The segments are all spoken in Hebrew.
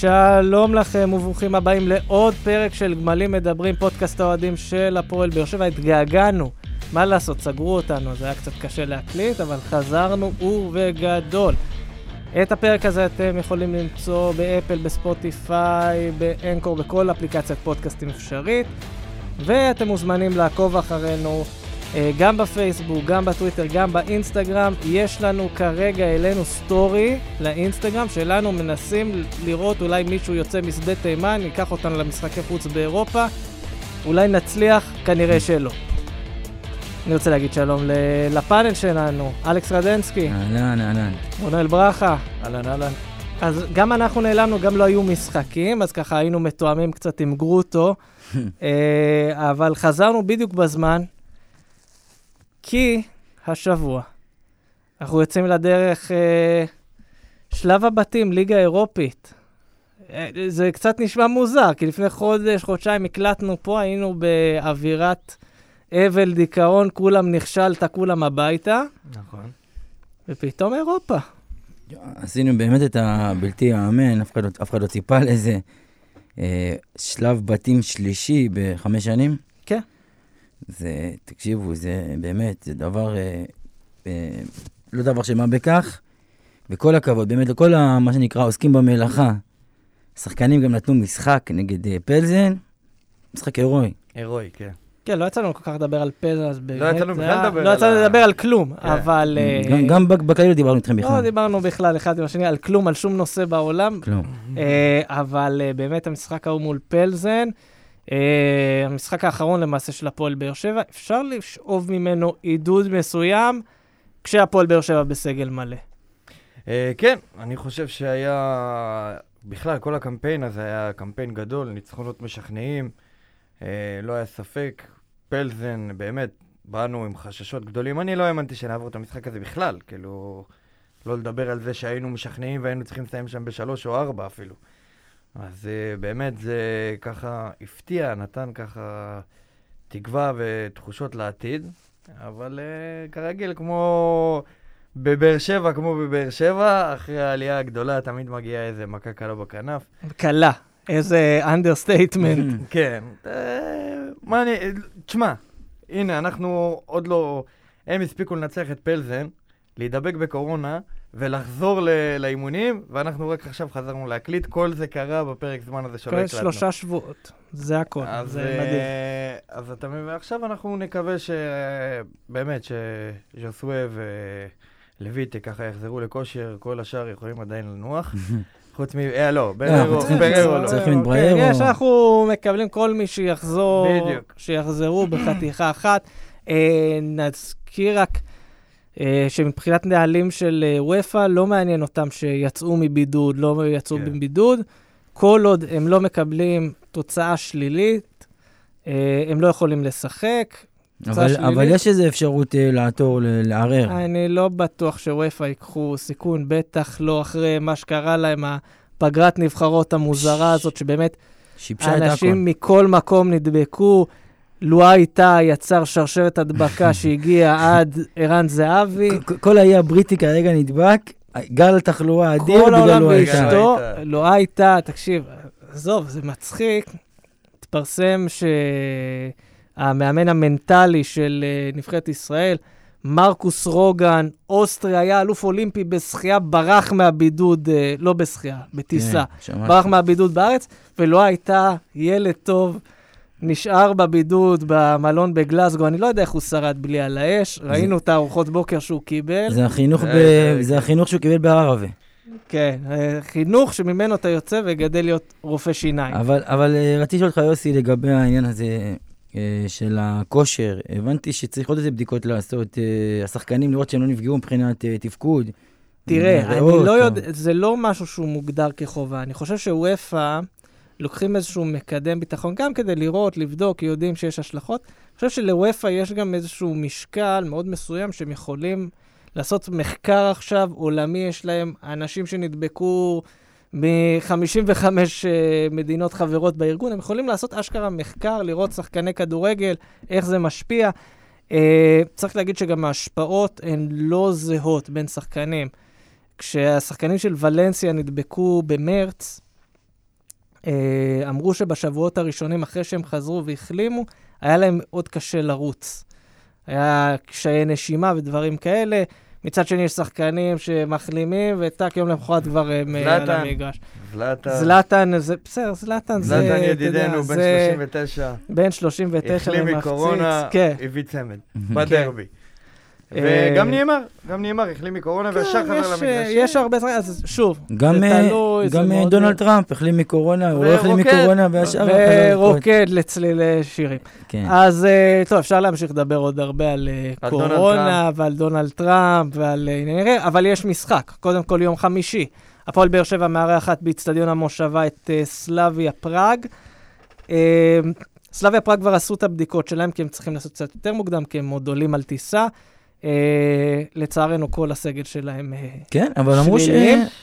שלום לכם וברוכים הבאים לעוד פרק של גמלים מדברים, פודקאסט האוהדים של הפועל באר שבע. התגעגענו, מה לעשות, סגרו אותנו, זה היה קצת קשה להקליט, אבל חזרנו ובגדול. את הפרק הזה אתם יכולים למצוא באפל, בספוטיפיי, באנקור, בכל אפליקציית פודקאסטים אפשרית, ואתם מוזמנים לעקוב אחרינו גם בפייסבוק, גם בטוויטר, גם באינסטגרם. יש לנו כרגע אלינו סטורי לאינסטגרם שלנו, מנסים לראות אולי מישהו יוצא משדה תימן, ייקח אותנו למשחקי חוץ באירופה. אולי נצליח, כנראה שלא. אני רוצה להגיד שלום לפאנל שלנו, אלכס רדנסקי. אהלן, אהלן. רונל ברכה. אהלן, אהלן. אז גם אנחנו נעלמנו, גם לא היו משחקים, אז ככה היינו מתואמים קצת עם גרוטו, אה, אבל חזרנו בדיוק בזמן, כי השבוע אנחנו יוצאים לדרך אה, שלב הבתים, ליגה אירופית. אה, זה קצת נשמע מוזר, כי לפני חודש, חודשיים הקלטנו פה, היינו באווירת אבל, דיכאון, כולם נכשלת, כולם הביתה, נכון. ופתאום אירופה. עשינו באמת את הבלתי ייאמן, אף, אחד לא- אף אחד לא ציפה לזה. אה, שלב בתים שלישי בחמש שנים. זה, תקשיבו, זה באמת, זה דבר, אה, אה, לא דבר של מה בכך. וכל הכבוד, באמת, לכל ה, מה שנקרא עוסקים במלאכה. שחקנים גם נתנו משחק נגד אה, פלזן, משחק הירואי. הירואי, כן. כן, לא יצא לנו כל כך לדבר על פזה, אז באמת... יצא לנו בכלל לדבר לא על יצא לנו לדבר על כלום, כן. אבל... אה, גם, בק- בכללי לא דיברנו איתכם לא בכלל. דיברנו בכלל אחד עם השני על כלום, על שום נושא בעולם, כלום. אה, אבל אה, באמת המשחק ההוא מול פלזן, אה, המשחק האחרון למעשה של הפועל באר שבע, אפשר לשאוב ממנו עידוד מסוים כשהפועל באר שבע בסגל מלא. אה, כן, אני חושב שהיה... בכלל, כל הקמפיין הזה היה קמפיין גדול, ניצחונות משכנעים, אה, לא היה ספק. פלזן, באמת, באנו עם חששות גדולים. אני לא האמנתי שנעבור את המשחק הזה בכלל, כאילו, לא לדבר על זה שהיינו משכנעים והיינו צריכים לסיים שם בשלוש או ארבע אפילו. אז אה, באמת זה ככה הפתיע, נתן ככה תקווה ותחושות לעתיד, אבל אה, כרגיל, כמו בבאר שבע, כמו בבאר שבע, אחרי העלייה הגדולה תמיד מגיעה איזה מכה קלה בכנף. קלה, איזה understatement. כן. אה, מה אני... תשמע, הנה, אנחנו עוד לא... הם הספיקו לנצח את פלזן, להידבק בקורונה, ולחזור ל- לאימונים, ואנחנו רק עכשיו חזרנו להקליט. כל זה קרה בפרק זמן הזה שלא כל הקלטנו. שלושה שבועות, זה הכל, אז, זה אה, מדהים. אז אתה מבין, ועכשיו אנחנו נקווה שבאמת, שז'וסווה ולויטה ככה יחזרו לכושר, כל השאר יכולים עדיין לנוח. חוץ מ... אה, לא, בררו, צריכים- בררו לא. צריכים את כן, בריירו. יש, אנחנו מקבלים כל מי שיחזור, בדיוק. שיחזרו בחתיכה אחת. אה, נזכיר רק אה, שמבחינת נהלים של אה, וופא, לא מעניין אותם שיצאו מבידוד, לא יצאו כן. מבידוד. כל עוד הם לא מקבלים תוצאה שלילית, אה, הם לא יכולים לשחק. אבל. אבל יש איזו אפשרות אה, לעתור, לערער. אני לא בטוח שוופא ייקחו סיכון, בטח לא אחרי מה שקרה להם, הפגרת נבחרות המוזרה הזאת, שבאמת שיבשה את הכל. אנשים מכל מקום נדבקו. לואי איתה יצר שרשרת הדבקה שהגיעה עד ערן זהבי. כל האי הבריטי כרגע נדבק, גל תחלואה אדיר כל העולם בגללו הייתה. ואשתו, הייתה. לואי איתה, תקשיב, עזוב, זה מצחיק. התפרסם שהמאמן המנטלי של אה, נבחרת ישראל, מרקוס רוגן, אוסטרי, היה אלוף אולימפי בשחייה, ברח מהבידוד, אה, לא בשחייה, בטיסה. כן. ברח מהבידוד בארץ, ולא הייתה ילד טוב, נשאר בבידוד במלון בגלסגו, אני לא יודע איך הוא שרד בלי על האש, ראינו את הארוחות בוקר שהוא קיבל. זה החינוך, זה- ב... זה- זה החינוך שהוא קיבל בערבה. כן, אה, חינוך שממנו אתה יוצא וגדל להיות רופא שיניים. אבל, אבל אה, רציתי לשאול אותך, יוסי, לגבי העניין הזה אה, של הכושר. הבנתי שצריך עוד איזה בדיקות לעשות, אה, השחקנים לראות שהם לא נפגעו מבחינת אה, תפקוד. תראה, אה, אני לא יודע, זה לא משהו שהוא מוגדר כחובה. אני חושב שוופא לוקחים איזשהו מקדם ביטחון, גם כדי לראות, לבדוק, יודעים שיש השלכות. אני חושב שלוופא יש גם איזשהו משקל מאוד מסוים שהם יכולים לעשות מחקר עכשיו עולמי, יש להם אנשים שנדבקו מ-55 מדינות חברות בארגון, הם יכולים לעשות אשכרה מחקר, לראות שחקני כדורגל, איך זה משפיע. Uh, צריך להגיד שגם ההשפעות הן לא זהות בין שחקנים. כשהשחקנים של ולנסיה נדבקו במרץ, אה, אמרו שבשבועות הראשונים, אחרי שהם חזרו והחלימו, היה להם מאוד קשה לרוץ. היה קשיי נשימה ודברים כאלה. מצד שני, יש שחקנים שמחלימים, וטאק יום למחרת כבר הם אה, על. המגרש. זלאטן. זלאטן, זה בסדר, זלאטן זה, זלאטן ידידנו, בן זה 39, בן 39 החלים ומחציץ. מקורונה, כן. הביא צמד, בדרבי. אה, וגם נאמר, גם נאמר, החלים מקורונה כן, חזר יש, למגרש. אה, יש הרבה דברים, אז שוב, גם, אה, אה, דונלד טראמפ החלים מקורונה, הוא לא החלים. מקורונה והשאר חזר. ורוקד לצלילי שירים. כן. אז אה, טוב, אפשר להמשיך לדבר עוד הרבה על אה, קורונה ועל דונלד טראמפ ועל אה, ענייני רע, אבל יש משחק. קודם כל, יום חמישי. הפועל באר שבע מארחת באיצטדיון המושבה את אה, סלאביה פראג. אה, סלאביה פראג כבר עשו את הבדיקות שלהם, כי הם צריכים לעשות קצת יותר מוקדם, כי הם עוד עולים על טיסה. אה, לצערנו, כל הסגל שלהם אה, כן, אבל אמרו ש...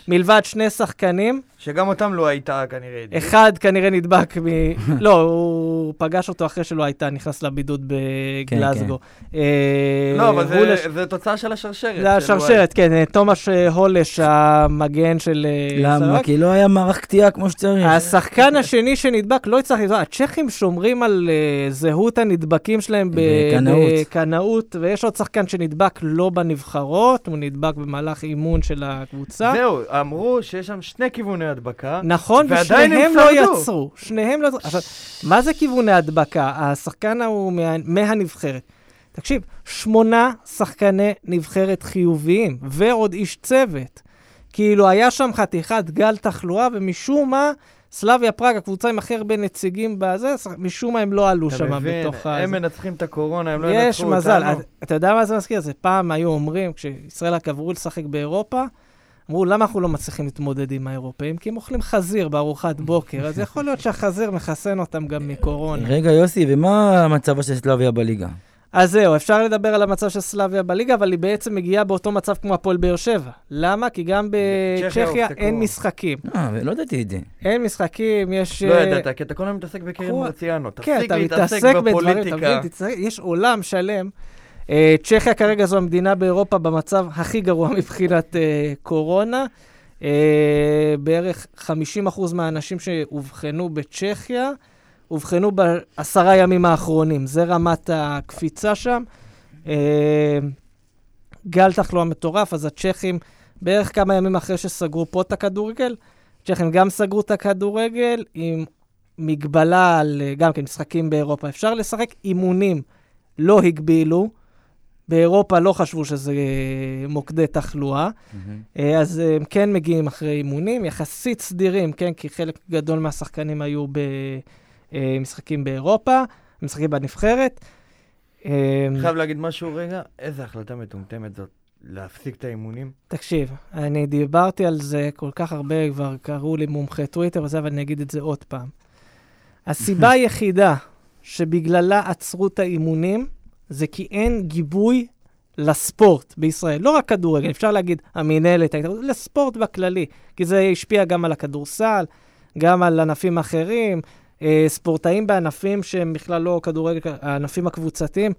מלבד שני שחקנים, שגם אותם לא הייתה כנראה. אחד כנראה נדבק מ... לא, הוא פגש אותו אחרי שלא הייתה, נכנס לבידוד בגלזגו. אה, לא, אבל זה- תוצאה של השרשרת. זה של השרשרת, כן, אה, תומש אה, הולש, המגן של... למה? כי לא היה מערך קטיעה כמו שצריך. השחקן השני שנדבק לא הצליח לבדוק, הצ'כים שומרים על זהות הנדבקים שלהם. בקנאות, ויש עוד שחקן שנדבק לא בנבחרות, הוא נדבק במהלך אימון של הקבוצה. זהו, אמרו שיש שם שני כיווני הדבקה. נכון, ושניהם לא. יצרו. שניהם לא יצרו. עכשיו, מה זה כיווני הדבקה? השחקן ההוא מה, מהנבחרת. תקשיב, שמונה שחקני נבחרת חיוביים, ועוד איש צוות. כאילו, היה שם חתיכת גל תחלואה, ומשום מה, סלאביה פראג, הקבוצה עם הכי הרבה נציגים בזה, משום מה הם לא עלו אתה שם מבין, בתוך ה... הם מנצחים את הקורונה, הם לא ינצחו יש אותנו. מזל. אתה- אתה יודע מה זה מזכיר? זה פעם היו אומרים, כשישראל רק עברו לשחק באירופה, אמרו, למה אנחנו לא מצליחים להתמודד עם האירופאים? כי הם אוכלים חזיר בארוחת בוקר, אז יכול להיות שהחזיר מחסן אותם גם מקורונה. רגע, יוסי, ומה מצבה של סלאביה בליגה? אז זהו, אפשר לדבר על המצב של סלאביה בליגה, אבל היא בעצם מגיעה באותו מצב כמו הפועל באר שבע. למה? כי גם צ'כיה בצ'כיה. אין משחקים. אה, ולא ידעתי את זה. אין משחקים, יש... לא אה, ידעת, כי אתה כל הזמן מתעסק בקרן קחו- מרציאנו. כן, תפסיק אתה להתעסק מתעסק בדברים, אתה בפוליטיקה. יש עולם שלם. אה, צ'כיה כרגע זו המדינה באירופה במצב הכי גרוע מבחינת אה, קורונה. אה, בערך 50% מהאנשים שאובחנו בצ'כיה, אובחנו בעשרה ימים האחרונים. זה רמת הקפיצה שם. גל תחלואה מטורף, אז הצ'כים, בערך כמה ימים אחרי שסגרו פה את הכדורגל, הצ'כים גם סגרו את הכדורגל עם מגבלה על גם כן משחקים באירופה. אפשר לשחק אימונים, לא הגבילו. באירופה לא חשבו שזה אה, מוקדי תחלואה, אה, אז אה, הם כן מגיעים אחרי אימונים, יחסית סדירים, כן, כי חלק גדול מהשחקנים היו במשחקים באירופה, משחקים בנבחרת. אה, חייב להגיד משהו רגע, איזה החלטה מטומטמת זאת, להפסיק את האימונים. תקשיב, אני דיברתי על זה כל כך הרבה, כבר קראו לי מומחה טוויטר וזה, אבל אני אגיד את זה עוד פעם. הסיבה היחידה שבגללה עצרו את האימונים, זה כי אין גיבוי לספורט בישראל. לא רק כדורגל, אפשר להגיד המינהלת, לספורט בכללי, כי זה השפיע גם על הכדורסל, גם על ענפים אחרים, אה, ספורטאים בענפים שהם בכלל לא כדורגל, הענפים הקבוצתיים.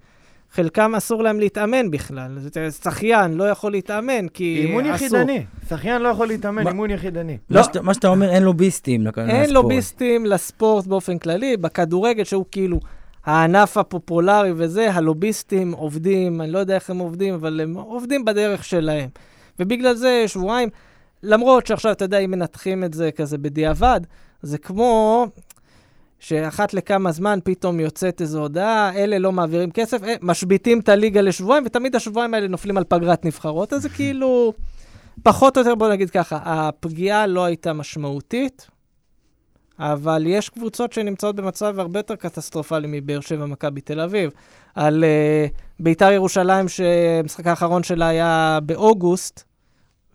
חלקם אסור להם להתאמן בכלל. שחיין לא יכול להתאמן כי אימון אסור. יחידני. שחיין לא יכול להתאמן, מה- אימון יחידני. לא. מה שאתה- מה שאתה אומר, אין לוביסטים לק- אין לספורט. לוביסטים לספורט באופן כללי, בכדורגל שהוא כאילו הענף הפופולרי וזה, הלוביסטים עובדים, אני לא יודע איך הם עובדים, אבל הם עובדים בדרך שלהם. ובגלל זה שבועיים, למרות שעכשיו, אתה יודע, אם מנתחים את זה כזה בדיעבד, זה כמו שאחת לכמה זמן פתאום יוצאת איזו הודעה, אלה לא מעבירים כסף, אה, משביתים את הליגה לשבועיים, ותמיד השבועיים האלה נופלים על פגרת נבחרות, אז זה כאילו, פחות או יותר, בוא נגיד ככה, הפגיעה לא הייתה משמעותית, אבל יש קבוצות שנמצאות במצב הרבה יותר קטסטרופלי מבאר שבע, מכבי תל אביב. על uh, ביתר ירושלים, שהמשחק האחרון שלה היה באוגוסט,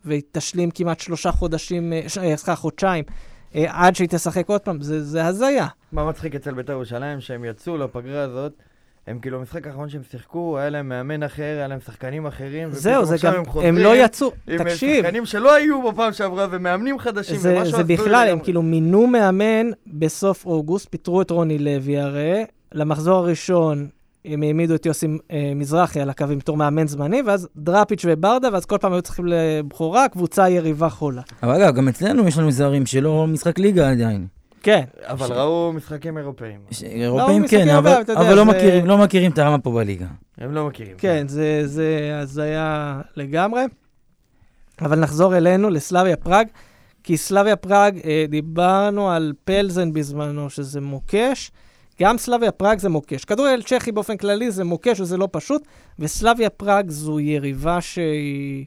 והיא תשלים כמעט שלושה חודשים, אה, אה, סליחה, חודשיים, uh, עד שהיא תשחק עוד פעם, זה, זה הזיה. מה מצחיק אצל בית"ר ירושלים, שהם יצאו לפגרה הזאת, הם כאילו, המשחק האחרון שהם שיחקו, היה להם מאמן אחר, היה להם שחקנים אחרים, זהו, זה גם, הם הם לא יצאו, עם תקשיב, שחקנים שלא היו בפעם שעברה, ומאמנים חדשים, זה, משהו זה בכלל, הם. כאילו מינו מאמן בסוף אוגוסט, פיטרו את רוני לוי הרי, למחזור הראשון הם העמידו את יוסי אה, מזרחי על הקווים בתור מאמן זמני, ואז דראפיץ' וברדה, ואז כל פעם היו צריכים לבכורה, קבוצה יריבה חולה. אבל אגב, גם אצלנו יש לנו זרים שלא משחק ליגה עדיין. כן, אבל ש- ראו משחקים אירופאים. ש- אירופאים כן, אבל אתה יודע, אבל לא מכירים- לא מכירים את הרמה פה בליגה. הם לא מכירים. כן, זה, זה הזיה לגמרי. אבל נחזור אלינו, לסלאביה פראג, כי סלאביה פראג, אה, דיברנו על פלזן בזמנו, שזה מוקש. גם סלאביה פראג זה מוקש. כדורגל צ'כי באופן כללי זה מוקש וזה לא פשוט, וסלאביה פראג זו יריבה שהיא,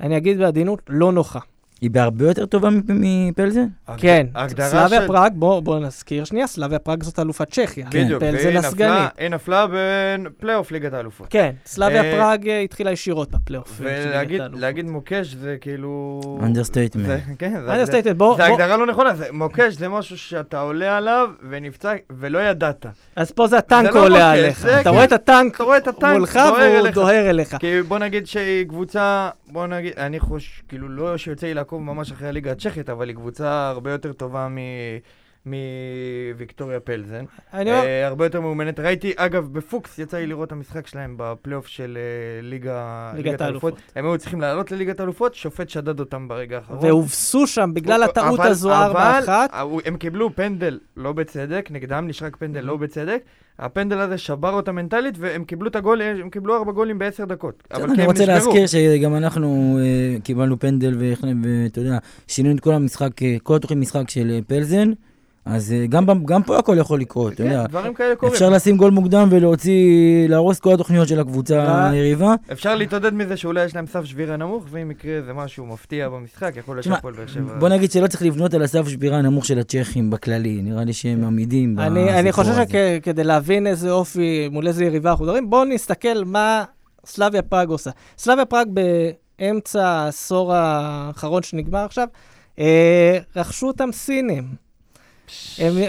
אני אגיד בעדינות, לא נוחה. היא בהרבה יותר טובה מפ- מפלזן? כן, סלאביה פראג, בוא, בוא נזכיר שנייה, סלאביה פראג זאת אלופת צ'כיה. בדיוק, פלזן והיא. נפלה- היא נפלה בין פלייאוף ליגת האלופות. כן, סלאביה אה, פראג אה, התחילה ישירות בפלייאוף. ולהגיד מוקש זה כאילו... understatement. כן, זה הגדרה לא נכונה, זה מוקש זה משהו שאתה עולה עליו ונפצע ולא ידעת. אז פה זה הטנק לא עולה עליך. זה אתה כן. רואה את הטנק מולך והוא. דוהר אליך. כי בוא נגיד שהיא קבוצה, בוא נגיד, אני חושב, כאילו לא שיוצא לי לעקוב ממש אחרי הליגה הצ'כית, אבל היא קבוצה הרבה יותר טובה מ... מוויקטוריה פלזן. אני אומר, אה, הרבה יותר מאומנת. ראיתי, אגב, בפוקס יצא לי לראות את המשחק שלהם בפלייאוף של אה, ליגה... ליגת האלופות. הם היו צריכים לעלות לליגת האלופות, שופט שדד אותם ברגע האחרון. והובסו שם בגלל הטעות אבל- הזו אבל 4-1. הם קיבלו פנדל לא בצדק, נגדם נשרק פנדל לא בצדק. הפנדל הזה שבר אותה מנטלית, והם קיבלו את הגול, הם קיבלו ארבע גולים בעשר דקות. אבל אני רוצה. להזכיר שגם אנחנו אה, קיבלנו פנדל, ואתה יודע, שינינו את כל המשחק, אה, כל התוכנית משחק של אה, פלזן, אז אה, גם גם פה הכל יכול לקרות, אתה יודע. כן, דברים כאלה קורים. אפשר לשים גול מוקדם ולהוציא, להרוס כל התוכניות של הקבוצה אה. היריבה. אפשר להתעודד מזה שאולי יש להם סף שבירה נמוך, ואם יקרה איזה משהו מפתיע במשחק, יכול להיות שהפועל באר שבע... בוא נגיד שלא צריך לבנות על הסף שבירה הנמוך של הצ'כים בכללי, נראה לי שהם עמידים אני אני בסיפור חושב הזה. שכדי להבין איזה אופי, מול איזה יריבה אנחנו מדברים, בואו נסתכל מה סלאביה פראג עושה. סלאביה פראג באמצע העשור האחרון שנגמר עכשיו, אה, רכשו אותם סינים.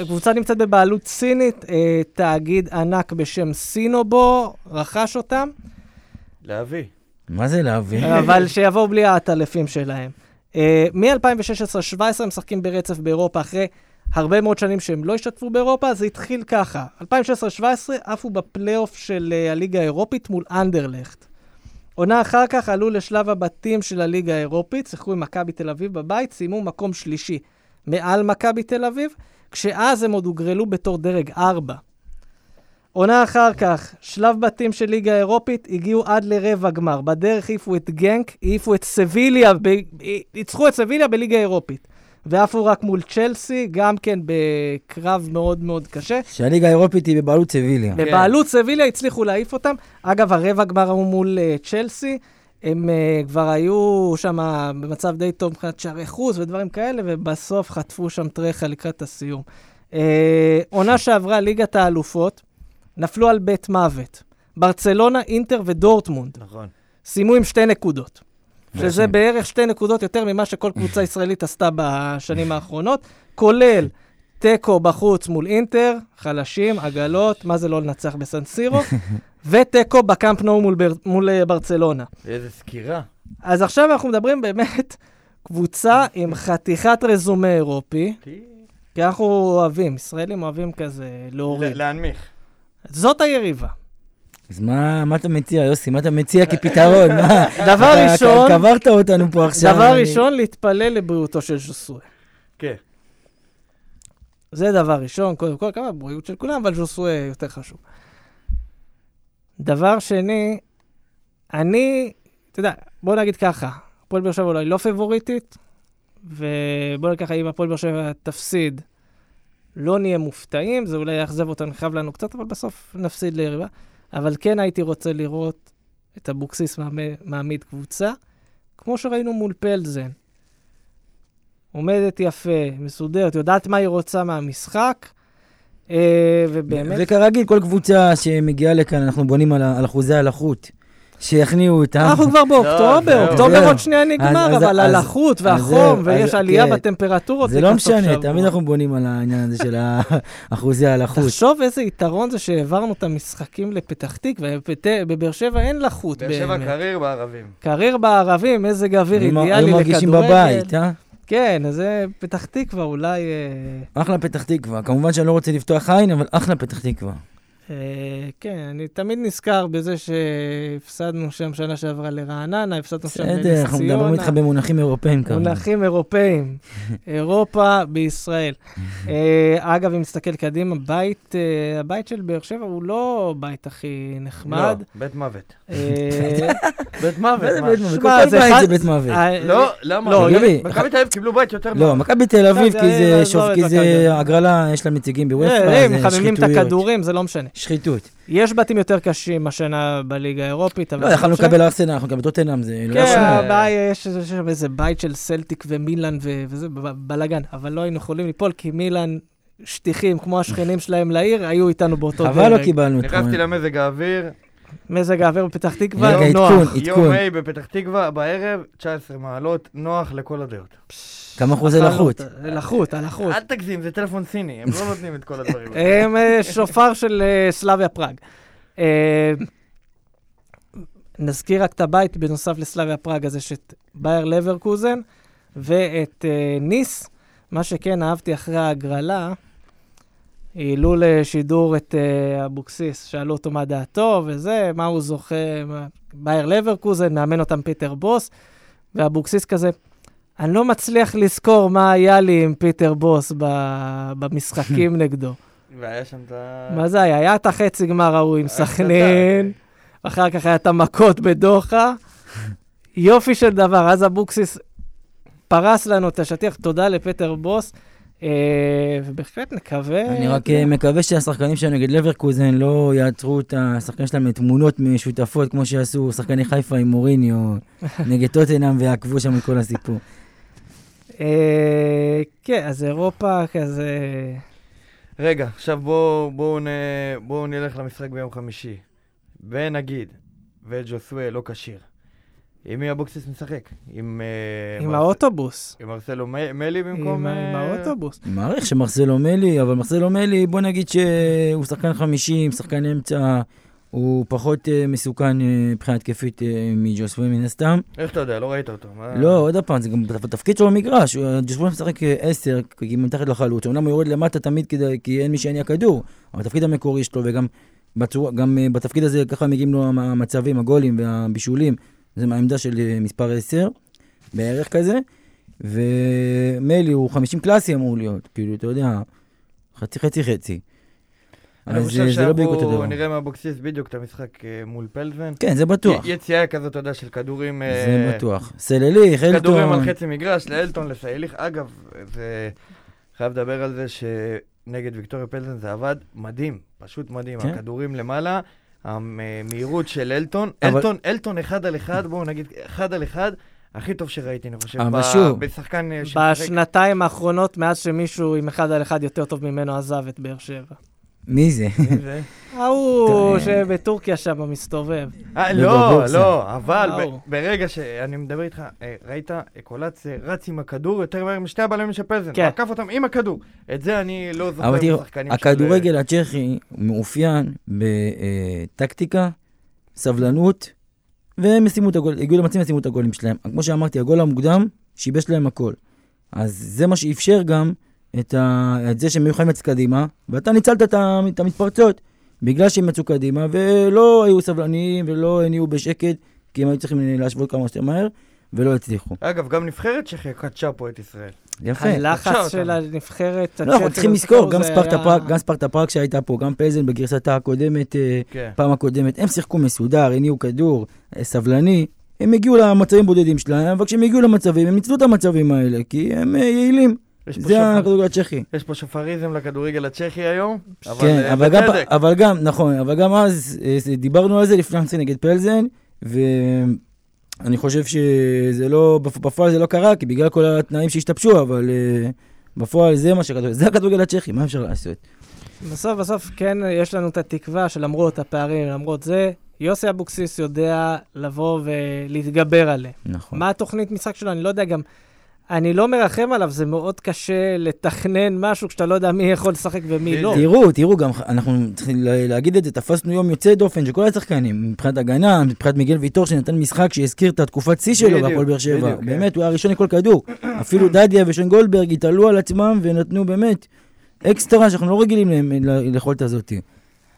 הקבוצה נמצאת בבעלות סינית, אה, תאגיד ענק בשם סינובו רכש אותם. להביא. מה זה להבין? אבל שיבואו בלי העטלפים שלהם. Uh, מ-2016-2017 הם משחקים ברצף באירופה, אחרי הרבה מאוד שנים שהם לא השתתפו באירופה, זה התחיל ככה. 2016-2017 עפו בפלייאוף של uh, הליגה האירופית מול אנדרלכט. עונה אחר כך עלו לשלב הבתים של הליגה האירופית, שיחקו עם מכבי תל אביב בבית, סיימו מקום שלישי מעל מכבי תל אביב, כשאז הם עוד הוגרלו בתור דרג 4. עונה אחר כך, שלב בתים של ליגה האירופית, הגיעו עד לרבע גמר. בדרך העיפו את גנק, העיפו את סביליה, ב... ניצחו את סביליה בליגה האירופית. ועפו רק מול צ'לסי, גם כן בקרב מאוד מאוד קשה. שהליגה האירופית היא בבעלות סביליה. בבעלות סביליה הצליחו להעיף אותם. אגב, הרבע גמר הוא מול uh, צ'לסי. הם uh, כבר היו שם במצב די טוב מבחינת שערי חוץ ודברים כאלה, ובסוף חטפו שם טרחה לקראת הסיום. Uh, עונה שעברה ליגת האלופות, נפלו על בית מוות. ברצלונה, אינטר ודורטמונד. נכון. סיימו עם שתי נקודות. שזה. בערך שתי נקודות יותר ממה שכל קבוצה ישראלית עשתה בשנים האחרונות, כולל תיקו בחוץ מול אינטר, חלשים, עגלות, מה זה לא לנצח בסנסירו, ותיקו בקאמפ נו מול, בר, מול אה, ברצלונה. איזה סקירה. אז עכשיו אנחנו מדברים באמת קבוצה עם חתיכת רזומה אירופי, כי אנחנו אוהבים, ישראלים אוהבים כזה להוריד. להנמיך. זאת היריבה. אז מה מה אתה מציע, יוסי? מה אתה מציע כפתרון? מה? דבר ראשון, קברת אותנו פה עכשיו. דבר ראשון, להתפלל לבריאותו של ז'וסוי. כן. זה דבר ראשון, קודם כל, כמה בריאות של כולם, אבל ז'וסוי יותר חשוב. דבר שני, אני, אתה יודע, בוא נגיד ככה, הפועל באר שבע אולי לא פבוריטית, ובוא נגיד ככה, אם הפועל באר שבע תפסיד, לא נהיה מופתעים, זה אולי יאכזב אותנו, יכאב לנו קצת, אבל בסוף נפסיד ליריבה. אבל כן הייתי רוצה לראות את אבוקסיס מעמיד קבוצה, כמו שראינו מול פלזן. עומדת יפה, מסודרת, יודעת מה היא רוצה מהמשחק, אה, ובאמת... וכרגיל, כל קבוצה שמגיעה לכאן, אנחנו בונים על אחוזי הלחות. שיכניעו אותם. אנחנו כבר באוקטובר, זהו, אוקטובר זהו. עוד שנייה נגמר, אבל הלחות והחום, ויש עלייה כן. בטמפרטורות. זה לא משנה. תמיד אנחנו בונים על העניין הזה של אחוזי הלחות. תחשוב איזה יתרון זה שהעברנו את המשחקים לפתח תקווה, בבאר שבע אין לחות באר שבע. קרייר בערבים. קריר בערבים, מזג אוויר היו מ- אידיאלי היו מרגישים לכדורגל. בבית, אה? כן, אז זה פתח תקווה אולי... אה, אחלה פתח תקווה. כמובן שאני לא רוצה לפתוח עין, אבל אחלה פתח תקווה. אה, כן, אני תמיד נזכר בזה שהפסדנו שם שנה שעברה לרעננה, הפסדנו שם לנס בסדר, אנחנו מדברים איתך ציונה. במונחים אירופאים כמובן. מונחים אירופאים, אירופה בישראל. אה, אגב, אם נסתכל קדימה, בית, אה, הבית של באר שבע הוא לא בית הכי נחמד. לא, בית מוות. בית מוות, מה מוות? כל בית זה בית מוות. לא, למה? לא, מכבי תל אביב קיבלו בית יותר לא, נוח. מכבי תל אביב, זה- כי זה מכבי. הגרלה, יש לה נציגים בוופא, זה הם מחממים את שחיתויות. הכדורים, זה לא משנה. שחיתות. יש בתים יותר קשים השנה בליגה האירופית, אבל... לא, זה יכלנו. לקבל ארסנל, אנחנו נקבל טוטנאם, זה לא כן. הבעיה, יש שם איזה בית של סלטיק ומילאן ו- וזה, ב- בלאגן, אבל לא היינו יכולים ליפול, כי מילאן, שטיחים, כמו השכנים שלהם לעיר, היו איתנו באותו חבל לא. קיבלנו את נכנסתי למזג האוויר, מזג האוויר בפתח תקווה, נוח. יום. ה' בפתח תקווה, בערב, 19 מעלות, נוח לכל הדעות. כמה אחוזי לחות. לחות, הלחות. אל תגזים, זה טלפון סיני, הם לא נותנים את כל הדברים האלה. הם אה, שופר של אה, סלאביה פראג. אה, נזכיר רק את הבית בנוסף לסלאביה פראג, אז יש את בייר לברקוזן ואת ניס. מה שכן אהבתי אחרי ההגרלה, העלו לשידור את אבוקסיס, שאלו אותו מה דעתו וזה, מה הוא זוכה, בייר לברקוזן, מאמן אותם פיטר בוס, ואבוקסיס כזה, אני לא מצליח לזכור מה היה לי עם פיטר בוס ב- במשחקים נגדו. והיה שם את ה... מה זה היה? היה את החצי גמר ההוא עם סכנין, אחר כך היה את המכות בדוחה. יופי של דבר, אז אבוקסיס פרס לנו את השטיח, תודה לפטר בוס, אה, ובהחלט נקווה... אני רק אה, מקווה שהשחקנים שלנו נגד לברקוזן לא יעצרו את השחקנים שלהם לתמונות משותפות, כמו שעשו שחקני חיפה עם מוריניו נגד טוטנאם ועקבו שם את כל הסיפור. אה, כן, אז אירופה כזה... רגע, עכשיו בואו בוא נ... בוא נלך למשחק ביום חמישי. ונגיד, וג'וסווה לא כשיר. עם מי אבוקסיס משחק? עם... אה, עם מרס- האוטובוס. עם מרסלו מ- מלי במקום... עם עם אה, האוטובוס. אני מעריך שמרסלו מלי, אבל מרסלו מלי, בוא נגיד שהוא שחקן 50, שחקן אמצע, הוא פחות אה, מסוכן אה, מבחינה התקפית אה, מג'וסווה מן הסתם. איך אתה יודע? לא ראית אותו. מה- לא, עוד פעם, זה גם בתפקיד שלו במגרש, ג'וסווה משחק אה, 10, כי מתחת לחלוץ, אמנם הוא יורד למטה תמיד כדי, כי אין מי שיניע כדור, אבל התפקיד המקורי שלו, וגם בצורה, גם בתפקיד הזה ככה מגיעים לו המ- המצבים, הגולים והבישולים, זה מהעמדה של מספר 10, בערך כזה, ומלי הוא 50 קלאסי אמור להיות, כאילו, אתה יודע, חצי חצי חצי. אני חושב שאנחנו. נראה מאבוקסיס בדיוק את המשחק אה, מול פלזן. כן, זה בטוח, י- יציאה כזאת, אתה יודע, של כדורים... זה אה, בטוח. סלליך, כדורים על אלטון, חצי מגרש, לאלטון, לסייליך. אגב, זה... חייב לדבר על זה שנגד ויקטוריה פלזן זה עבד מדהים, פשוט מדהים. כן. הכדורים למעלה, המהירות של אלטון. אבל- אלטון, אלטון אחד על אחד, בואו נגיד, אחד על אחד, הכי טוב שראיתי, אני חושב. אבל ב- שוב- בשחקן אה, בשנתיים האחרונות, מאז שמישהו עם אחד על אחד יותר טוב ממנו עזב את באר שבע. מי זה? ההוא טוב, שבטורקיה שם מסתובב. אה, לא, לא. לא, אבל. ברגע שאני מדבר איתך, אה, ראית, קולץ אה, רץ עם הכדור יותר מהר משתי הבלמים של פלזן, כן. עקף אותם עם הכדור. את זה אני לא זוכר אבל תראו, בשחקנים של... אה, הכדורגל הצ'כי מאופיין בטקטיקה, סבלנות, והם ישימו את הגול, הגיעו למצבים וישימו את הגולים שלהם. כמו שאמרתי, הגול המוקדם שיבש להם הכל. אז זה מה שאפשר גם את, ה... את זה שהם היו יכולים לצאת קדימה, ואתה ניצלת את, ה... את המתפרצות, בגלל שהם יצאו קדימה, ולא היו סבלניים ולא הניעו בשקט, כי הם היו צריכים להשוות כמה שיותר מהר, ולא הצליחו. אגב, גם נבחרת צ'כיה קדשה פה את ישראל. יפה. הלחץ של הנבחרת לא, אנחנו צריכים לזכור, גם ספרטה היה- פראג, גם ספרטה פראג שהייתה פה, גם פלזן בגרסתה הקודמת, אה, כן. פעם הקודמת, הם שיחקו מסודר, הניעו כדור, אה, סבלני, הם הגיעו למצבים בודדים שלהם, אבל כשהם הגיעו למצבים, הם ניצלו את המצבים האלה, כי הם אה, יעילים. זה שופר- הכדורגל הצ'כי. יש פה שופריזם לכדורגל הצ'כי היום, אבל כן, אה, אבל גם. אבל גם, נכון, אבל גם אז אה, דיברנו על זה לפני המשחק נגד פלזן, ואני חושב שזה לא, בפ- בפועל זה לא קרה, כי בגלל כל התנאים שהשתבשו, אבל אה, בפועל זה מה שכדורגל, זה הכדורגל הצ'כי, מה אפשר לעשות? בסוף, בסוף, כן, יש לנו את התקווה שלמרות הפערים, למרות זה, יוסי אבוקסיס יודע לבוא ולהתגבר עליהם. נכון. מה התוכנית משחק שלו? אני לא יודע גם... אני לא מרחם עליו, זה מאוד קשה לתכנן משהו כשאתה לא יודע מי יכול לשחק ומי לא. תראו, תראו, גם אנחנו צריכים לה- להגיד את זה, תפסנו יום יוצא דופן של כל השחקנים, מבחינת הגנה, מבחינת מיגל ויטור שנתן משחק שהזכיר את התקופת שיא שלו בהפועל באר שבע. כן. באמת, הוא היה הראשון לכל כדור. אפילו דדיה ושון גולדברג התעלו על עצמם ונתנו באמת אקסטרה שאנחנו לא רגילים ליכולת הזאת.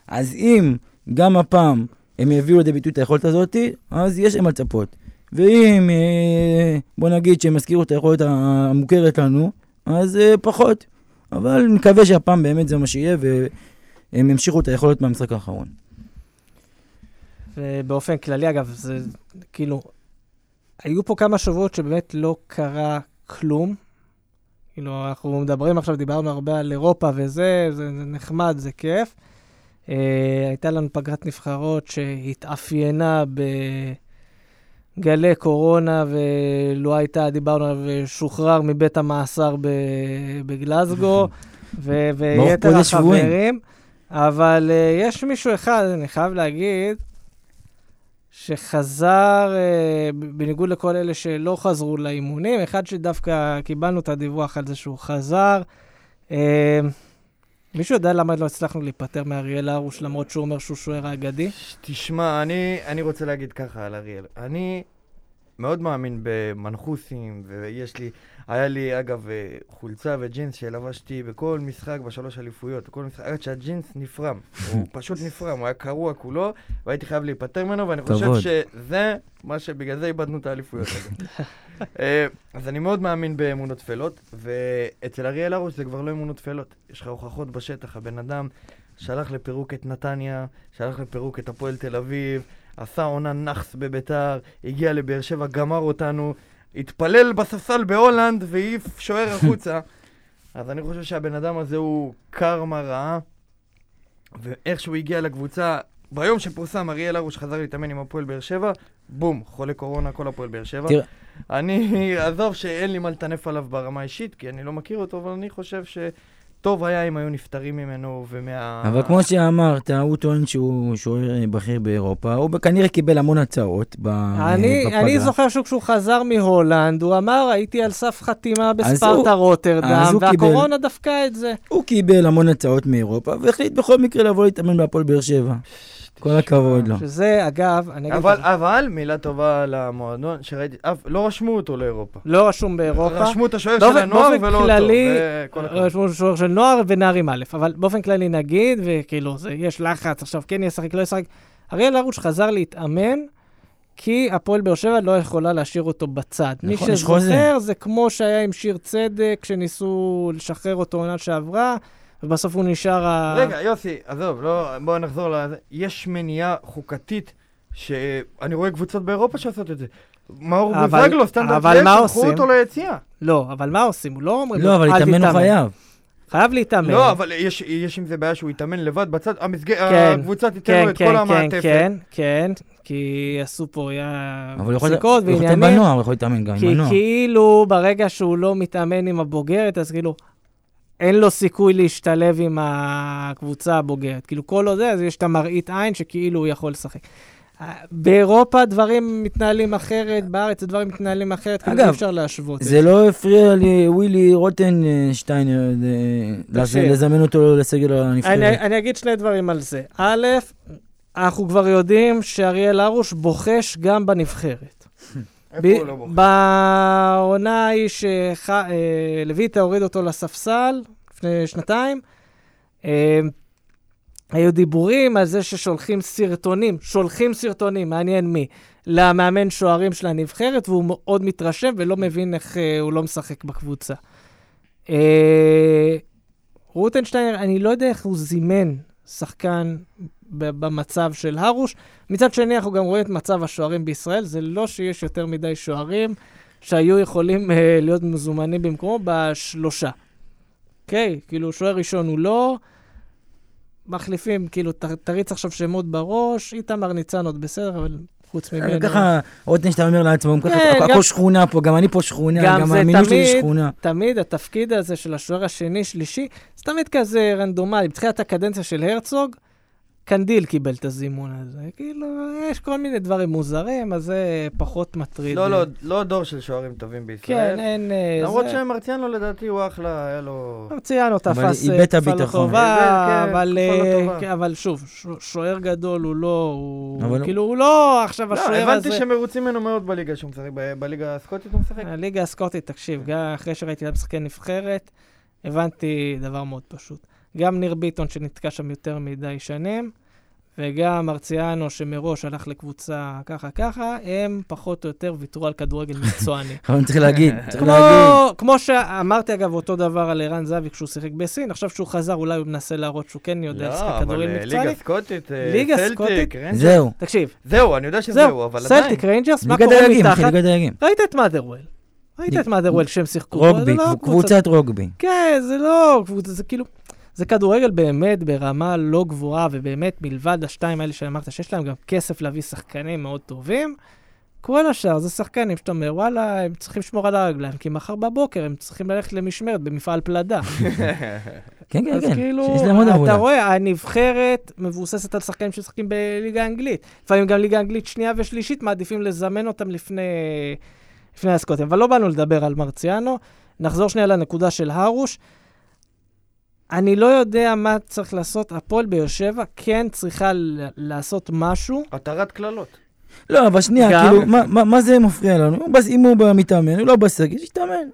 אז אם גם הפעם הם יביאו לידי ביטוי את היכולת הזאת, אז יש להם לצפות. ואם, אה, בוא נגיד שהם יזכירו את היכולת המוכרת לנו, אז אה, פחות. אבל נקווה שהפעם באמת זה מה שיהיה, והם ימשיכו את היכולת מהמשחק האחרון. ובאופן כללי, אגב, זה כאילו, היו פה כמה שבועות שבאמת לא קרה כלום. כאילו, אנחנו מדברים עכשיו, דיברנו הרבה על אירופה וזה, זה, נחמד, זה כיף. Uh, הייתה לנו פגרת נבחרות שהתאפיינה בגלי קורונה, ולו הייתה, דיברנו עליו, שוחרר מבית המאסר בגלזגו, ו- ויתר החברים. אבל uh, יש מישהו אחד, אני חייב להגיד, שחזר, אה, בניגוד לכל אלה שלא חזרו לאימונים, אחד שדווקא קיבלנו את הדיווח על זה שהוא חזר. אה, מישהו יודע למה לא הצלחנו להיפטר מאריאל הרוש, למרות שהוא אומר שהוא שוער האגדי? תשמע, אני, אני רוצה להגיד ככה על אריאל. אני מאוד מאמין במנחוסים, ויש לי, היה לי אגב אה, חולצה וג'ינס שלבשתי בכל משחק בשלוש אליפויות, בכל משחק, עד שהג'ינס נפרם, הוא פשוט נפרם, הוא היה קרוע כולו, והייתי חייב להיפטר ממנו, ואני חושב שזה מה שבגלל זה איבדנו את האליפויות. אה, אז אני מאוד מאמין באמונות טפלות, ואצל אריאל הרוש זה כבר לא אמונות טפלות, יש לך הוכחות בשטח, הבן אדם שלח לפירוק את נתניה, שלח לפירוק את הפועל תל אביב, עשה עונה נאחס בביתר, הגיע לבאר שבע, גמר אותנו, התפלל בספסל בהולנד והעיף שוער החוצה. אז אני חושב שהבן אדם הזה הוא קרמה רעה, ואיך שהוא הגיע לקבוצה, ביום שפורסם אריאל הרוש חזר להתאמן עם הפועל באר שבע, בום, חולה קורונה, כל הפועל באר שבע. תראה. אני, עזוב שאין לי מה לטנף עליו ברמה האישית, כי אני לא מכיר אותו, אבל אני חושב ש... טוב היה אם היו נפטרים ממנו ומה... אבל כמו שאמרת, הוא טוען שהוא שוער בכיר באירופה, הוא כנראה קיבל המון הצעות אני, בפגרה. אני זוכר שכשהוא חזר מהולנד, הוא אמר, הייתי על סף חתימה בספרטה רוטרדם, והקורונה דפקה את זה. הוא קיבל המון הצעות מאירופה, והחליט בכל מקרה לבוא להתאמן בהפועל באר שבע. כל הכבוד לו. שזה, אגב, אני אגיד... אבל, אבל מילה טובה למועדון, שראיתי, אף, לא רשמו אותו לאירופה. לא רשום באירופה. רשמו את השוער של הנוער ולא כללי, אותו. רשמו את השוער של נוער ונערים א', אבל באופן כללי נגיד, וכאילו, זה, יש לחץ, עכשיו כן ישחק, לא ישחק. אריאל הרוש חזר להתאמן, כי הפועל באר שבע לא יכולה להשאיר אותו בצד. נכון, מי שזוכר, זה כמו שהיה עם שיר צדק, שניסו לשחרר אותו עונה שעברה. ובסוף הוא נשאר ה... רגע, יוסי, עזוב, לא, בואו נחזור לזה. יש מניעה חוקתית שאני רואה קבוצות באירופה שעושות את זה. מאור בוזגלו, סטנדרט אבל מה עושים? שלחו אותו ליציאה. לא, אבל מה עושים? הוא לא אומרים לא, אבל להתאמן הוא חייב. חייב להתאמן. לא, אבל יש, יש עם זה בעיה שהוא יתאמן לבד בצד, המסג... כן, הקבוצה תיתן כן, לו את כן, כל כן, המעטפת. כן, כן, כי עשו פה היה פסיקות ועניינים. אבל הוא יכול להתאמן בנוער, הוא יכול להתאמן גם עם הנוער. כי כאילו ברגע שהוא לא מתאמן עם הבוגרת, אז כאילו, אין לו סיכוי להשתלב עם הקבוצה הבוגרת. כאילו, כל עוד זה, אז יש את המראית עין שכאילו הוא יכול לשחק. באירופה דברים מתנהלים אחרת, בארץ דברים מתנהלים אחרת, כאילו אי אפשר להשוות. זה לא הפריע לי, ווילי רוטנשטיינר, אה, לזמן אותו לסגל הנבחרת. אני אגיד שני דברים על זה. א', אנחנו כבר יודעים שאריאל הרוש בוחש גם בנבחרת. בעונה ההיא שלויטה הוריד אותו לספסל, לפני שנתיים, אה, היו דיבורים על זה ששולחים סרטונים, שולחים סרטונים, מעניין מי, למאמן שוערים של הנבחרת, והוא מאוד מתרשם ולא מבין איך אה, הוא לא משחק בקבוצה. אה, רוטנשטיינר, אני לא יודע איך הוא זימן שחקן במצב של הרוש. מצד שני, אנחנו גם רואים את מצב השוערים בישראל. זה לא שיש יותר מדי שוערים שהיו יכולים uh, להיות מזומנים במקומו בשלושה. אוקיי? Okay, כאילו, שוער ראשון הוא לא. מחליפים, כאילו, ת, תריץ עכשיו שמות בראש, איתמר ניצן עוד בסדר, אבל חוץ אה, ממנו... ככה, רוטנשטיין אומר לעצמו, כן, הכל שכונה פה, גם אני פה שכונה, גם המינוי שלי שכונה. תמיד התפקיד הזה של השוער השני, שלישי, זה תמיד כזה רנדומלי. בתחילת הקדנציה של הרצוג, קנדיל קיבל את הזימון הזה. כאילו, יש כל מיני דברים מוזרים, אז זה פחות מטריד. לא, לא, לא דור של שוערים טובים בישראל. כן, אין... אה, למרות זה... שמרציאנו לדעתי הוא אחלה, היה לו... מרציאנו תפס אה, תקופה לא טובה, כן, אבל, אה, כן, אבל שוב, שוער גדול הוא לא, הוא אבל... כאילו, הוא לא עכשיו לא, השוער הזה... הבנתי שמרוצים ממנו מאוד בליגה שהוא משחק, בליגה הסקוטית הוא משחק? הליגה הסקוטית, תקשיב, גם אחרי שראיתי את המשחקי נבחרת, הבנתי דבר מאוד פשוט. גם ניר ביטון שנתקע שם יותר מדי שנים, וגם מרציאנו שמראש הלך לקבוצה ככה ככה, הם פחות או יותר ויתרו על כדורגל מקצועני. אבל צריך להגיד, צריך כמו, להגיד. כמו שאמרתי, אגב, אותו דבר על ערן זהבי כשהוא שיחק בסין, עכשיו שהוא חזר, אולי הוא מנסה להראות שהוא כן יודע לשחק לא, אבל כדורגל אה, מקצועני. ליגה סקוטית, אה, ליגה סלטיק, סקוטית? ריינג'רס. זהו, תקשיב, זהו, אני יודע שזהו, זהו, אבל עדיין. סלטיק ריינג'רס, מה קורה מתחת? ראית את מאדרוול. ראית את מאדרוול שהם שיחקו. רוגבי, לא קבוצת רוגבי. כן, זה לא זה כאילו... זה כדורגל באמת ברמה לא גבוהה, ובאמת מלבד השתיים האלה שאמרת, שיש להם גם כסף להביא שחקנים מאוד טובים, כל השאר זה שחקנים שאתה אומר, וואלה, הם צריכים לשמור על הרגליים, כי מחר בבוקר הם צריכים ללכת למשמרת במפעל פלדה. כן, כן, אז כן, כאילו, שיש להם עוד אתה עבודה. רואה, הנבחרת מבוססת על שחקנים שמשחקים בליגה האנגלית. לפעמים גם ליגה אנגלית שנייה ושלישית, מעדיפים לזמן אותם לפני, לפני הסקוטים. אבל לא באנו לדבר על מרציאנו. נחזור שנייה לנקודה של הרוש. אני לא יודע מה צריך לעשות. הפועל באר שבע כן צריכה לעשות משהו. התרת קללות. לא, אבל שנייה, כאילו, מה- מה מה זה מפריע לנו? אם הוא מתאמן, הוא לא בסגל, שיתאמן.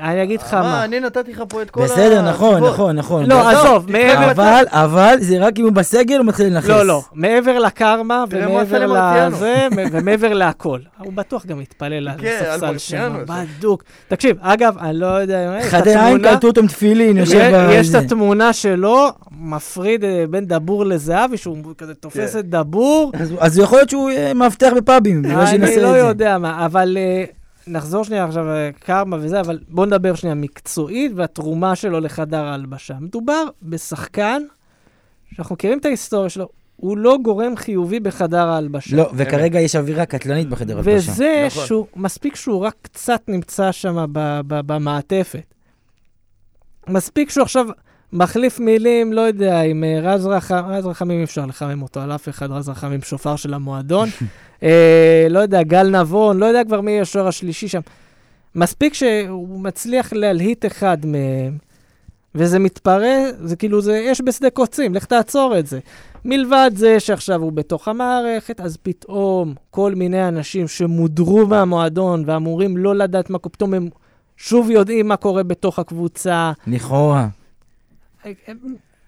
אני אגיד לך מה, מה. אני נתתי לך פה את כל בסדר, נכון. נכון, נכון. לא, אבל- עזוב, מעבר... אבל, אבל, זה רק אם הוא בסגל, הוא מתחיל לנכס. לא, לא. מעבר לקרמה ומעבר. לזה, ומעבר להכל. הוא בטוח גם התפלל על כן, על הספסל שם. בדוק. תקשיב, אגב, אני לא יודע, חדי עין קלטו אותו עם תפילין, יושב יש- יש. את התמונה שלו, מפריד אה, בין דבור לזהבי, שהוא כזה תופס כן. את דבור. אז- יכול להיות שהוא אה, מאבטח בפאבים, אני לא. יודע מה, אבל אה, נחזור שנייה עכשיו, אה, קרמה וזה, אבל בואו נדבר שנייה מקצועית והתרומה שלו לחדר ההלבשה. מדובר בשחקן שאנחנו מכירים את ההיסטוריה שלו, הוא לא גורם חיובי בחדר ההלבשה. לא, וכרגע יש אווירה קטלנית בחדר הלבשה. וזה נכון. שהוא, מספיק שהוא רק קצת נמצא שם ב- ב- במעטפת. מספיק שהוא עכשיו מחליף מילים, לא יודע, עם אה, רז רחמים, רז רחמים אפשר לחמם אותו על אף אחד, רז רחמים שופר של המועדון. אה, לא יודע, גל נבון, לא יודע כבר מי השוער השלישי שם. מספיק שהוא מצליח להלהיט אחד מהם, וזה מתפרע, זה כאילו, זה אש בשדה קוצים, לך תעצור את זה. מלבד זה שעכשיו הוא בתוך המערכת, אז פתאום כל מיני אנשים שמודרו מהמועדון ואמורים לא לדעת מה קורה, פתאום הם שוב יודעים מה קורה בתוך הקבוצה. לכאורה.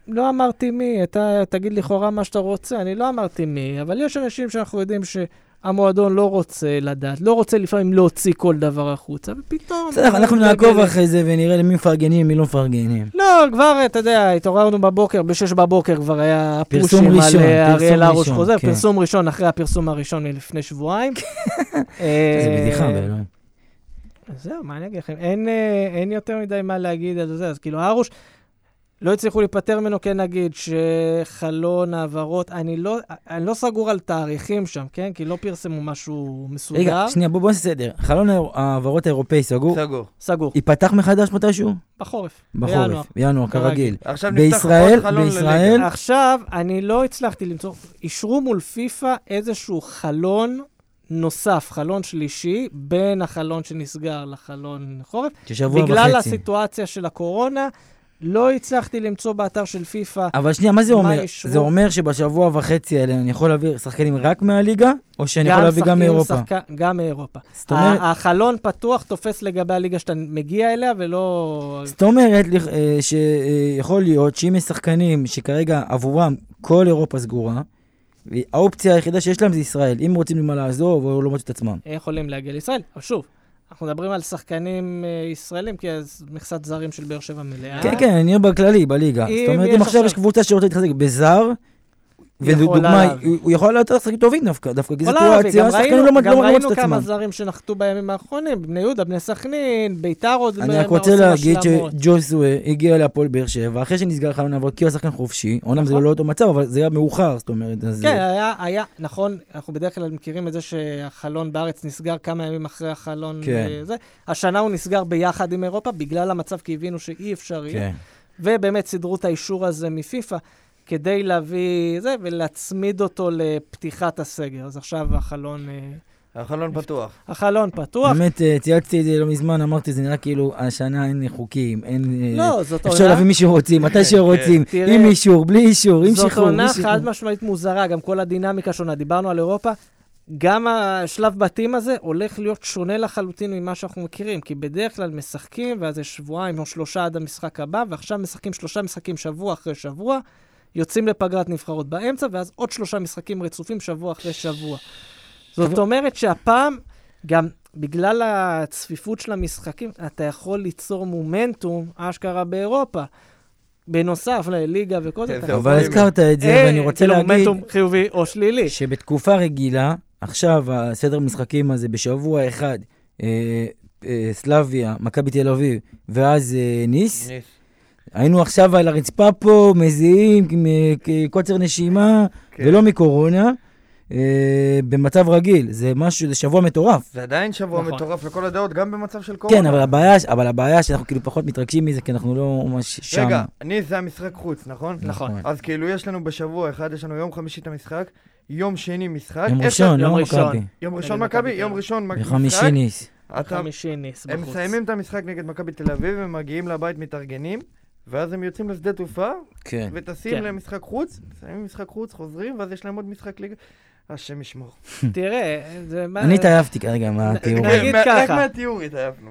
לא אמרתי מי, אתה תגיד לכאורה מה שאתה רוצה, אני לא אמרתי מי, אבל יש אנשים שאנחנו יודעים שהמועדון לא רוצה לדעת, לא רוצה לפעמים להוציא כל דבר החוצה, ופתאום... בסדר, אנחנו נעקוב. אחרי זה ונראה למי מפרגנים, מי לא מפרגנים. לא, כבר, אתה יודע, התעוררנו בבוקר, ב-6 בבוקר כבר היה פרסום פושים ראשון, על אה, אריאל הרוש חוזר, כן. פרסום ראשון אחרי הפרסום הראשון מלפני שבועיים. אה, זה בדיחה, באלוהים. זהו, מה אני אגיד לכם? אה, אין יותר מדי מה להגיד על זה, אז כאילו, הרוש, לא הצליחו להיפטר ממנו, כן נגיד, שחלון העברות, אני לא, אני לא סגור על תאריכים שם, כן? כי לא פרסמו משהו מסודר. רגע, שנייה, בוא בוא נעשה סדר. חלון ההעברות האירופאי סגור? סגור. סגור, ייפתח מחדש מתישהו? בחורף. בחורף, בינואר, כרגיל. כרגיל. עכשיו נפתח בישראל, עוד חלון בישראל, לליגה. עכשיו, אני לא הצלחתי למצוא, אישרו מול פיפא איזשהו חלון נוסף, חלון שלישי, בין החלון שנסגר לחלון חורף. ששבוע בגלל וחצי. הסיטואציה של הקורונה, לא הצלחתי למצוא באתר של פיפא. אבל שנייה, מה זה מה אומר? אישרו? זה אומר שבשבוע וחצי האלה אני יכול להביא שחקנים רק מהליגה, או שאני יכול להביא גם מאירופה? שחק... גם מאירופה. זאת אומרת, החלון פתוח, תופס לגבי הליגה שאתה מגיע אליה, ולא... זאת אומרת אה, שיכול להיות שאם יש שחקנים שכרגע עבורם כל אירופה סגורה, והאופציה היחידה שיש להם זה ישראל. אם רוצים מה לעזוב או לא מוצאים את עצמם. יכולים להגיע לישראל. אבל שוב, אנחנו מדברים על שחקנים אה, ישראלים, כי אז מכסת זרים של באר שבע מלאה. כן, כן, אני אומר בכללי, בליגה. זאת אומרת, אם עכשיו- יש קבוצה שרוצה להתחזק בזר, להביא. הוא יכול להיות שחקנים טובים דווקא, דווקא כי זו יכולה להביא, סיטואציה, גם שחקנים ראינו, לא לא גם מוצאים ראינו את כמה עצמם. זרים שנחתו בימים האחרונים, בני יהודה, בני סכנין, ביתר עוד אני רק רוצה להגיד. שג'וסווה הגיע להפועל באר שבע, אחרי שנסגר חלון העברות, כי הוא היה שחקן חופשי, אומנם זה נכון. לא אותו מצב, אבל זה היה מאוחר, זאת אומרת. כן, היה, נכון, אנחנו בדרך כלל מכירים את זה שהחלון בארץ נסגר כמה ימים אחרי החלון. כן. זה. השנה הוא נסגר ביחד עם אירופה, בגלל המצב, כי הבינו שאי אפשר יהיה. כן. ובאמת סידרו את האישור הזה מפיפ"א, כדי להביא זה, ולהצמיד אותו לפתיחת הסגר. אז עכשיו החלון, אה, החלון פתוח. החלון פתוח. באמת, אה, צייצתי את זה לא מזמן, אמרתי, זה נראה כאילו השנה אין חוקים, אין... אה, לא, זאת אפשר עונה, להביא מי שרוצים, מתי שרוצים, תראה, עם אישור, בלי אישור, עם זאת שחרור, עונה בלי שחרור. חד משמעית מוזרה, גם כל הדינמיקה שונה. דיברנו על אירופה, גם השלב בתים הזה הולך להיות שונה לחלוטין ממה שאנחנו מכירים, כי בדרך כלל משחקים, ואז יש שבועיים או שלושה עד המשחק הבא, ועכשיו משחקים שלושה משחקים שבוע אחרי שבוע, יוצאים לפגרת נבחרות באמצע, ואז עוד שלושה משחקים רצופים שבוע אחרי שבוע. זאת אומרת שהפעם, גם בגלל הצפיפות של המשחקים, אתה יכול ליצור מומנטום, אשכרה באירופה. בנוסף לליגה וכל זה, אבל הזכרת את זה, ואני רוצה כאילו להגיד מומנטום חיובי או שלילי. שבתקופה רגילה, עכשיו הסדר משחקים הזה בשבוע אחד, אה, אה, סלביה, מכבי תל אביב, ואז אה, ניס, ניס. היינו עכשיו על הרצפה פה, מזיעים, מ- קוצר נשימה, כן. ולא מקורונה, אה, במצב רגיל. זה משהו, זה שבוע מטורף. זה עדיין שבוע נכון. מטורף לכל הדעות, גם במצב של קורונה. כן, אבל הבעיה, אבל הבעיה שאנחנו כאילו פחות מתרגשים מזה, כי אנחנו לא ממש שם. רגע, ניס זה המשחק חוץ, נכון? נכון. אז כאילו יש לנו בשבוע אחד, יש לנו יום חמישי את המשחק, יום שני משחק. יום ראשון, יום לא ראשון. מכבי. יום ראשון מכבי מכבי, יום. ראשון משחק. בחמישי ניס. חמישי ניס הם בחוץ. מסיימים את המשחק נגד מכבי תל אביב, הם מגיעים לבית, מתארגנים, ואז הם יוצאים לשדה תעופה, כן. וטסים כן. למשחק חוץ, מסיימים משחק חוץ, חוזרים, ואז יש להם עוד משחק ליגה. השם ישמור. תראה, זה מה... אני התעייפתי כרגע מהתיאור. נגיד מה- רק ככה. מהתיאור התעייפנו.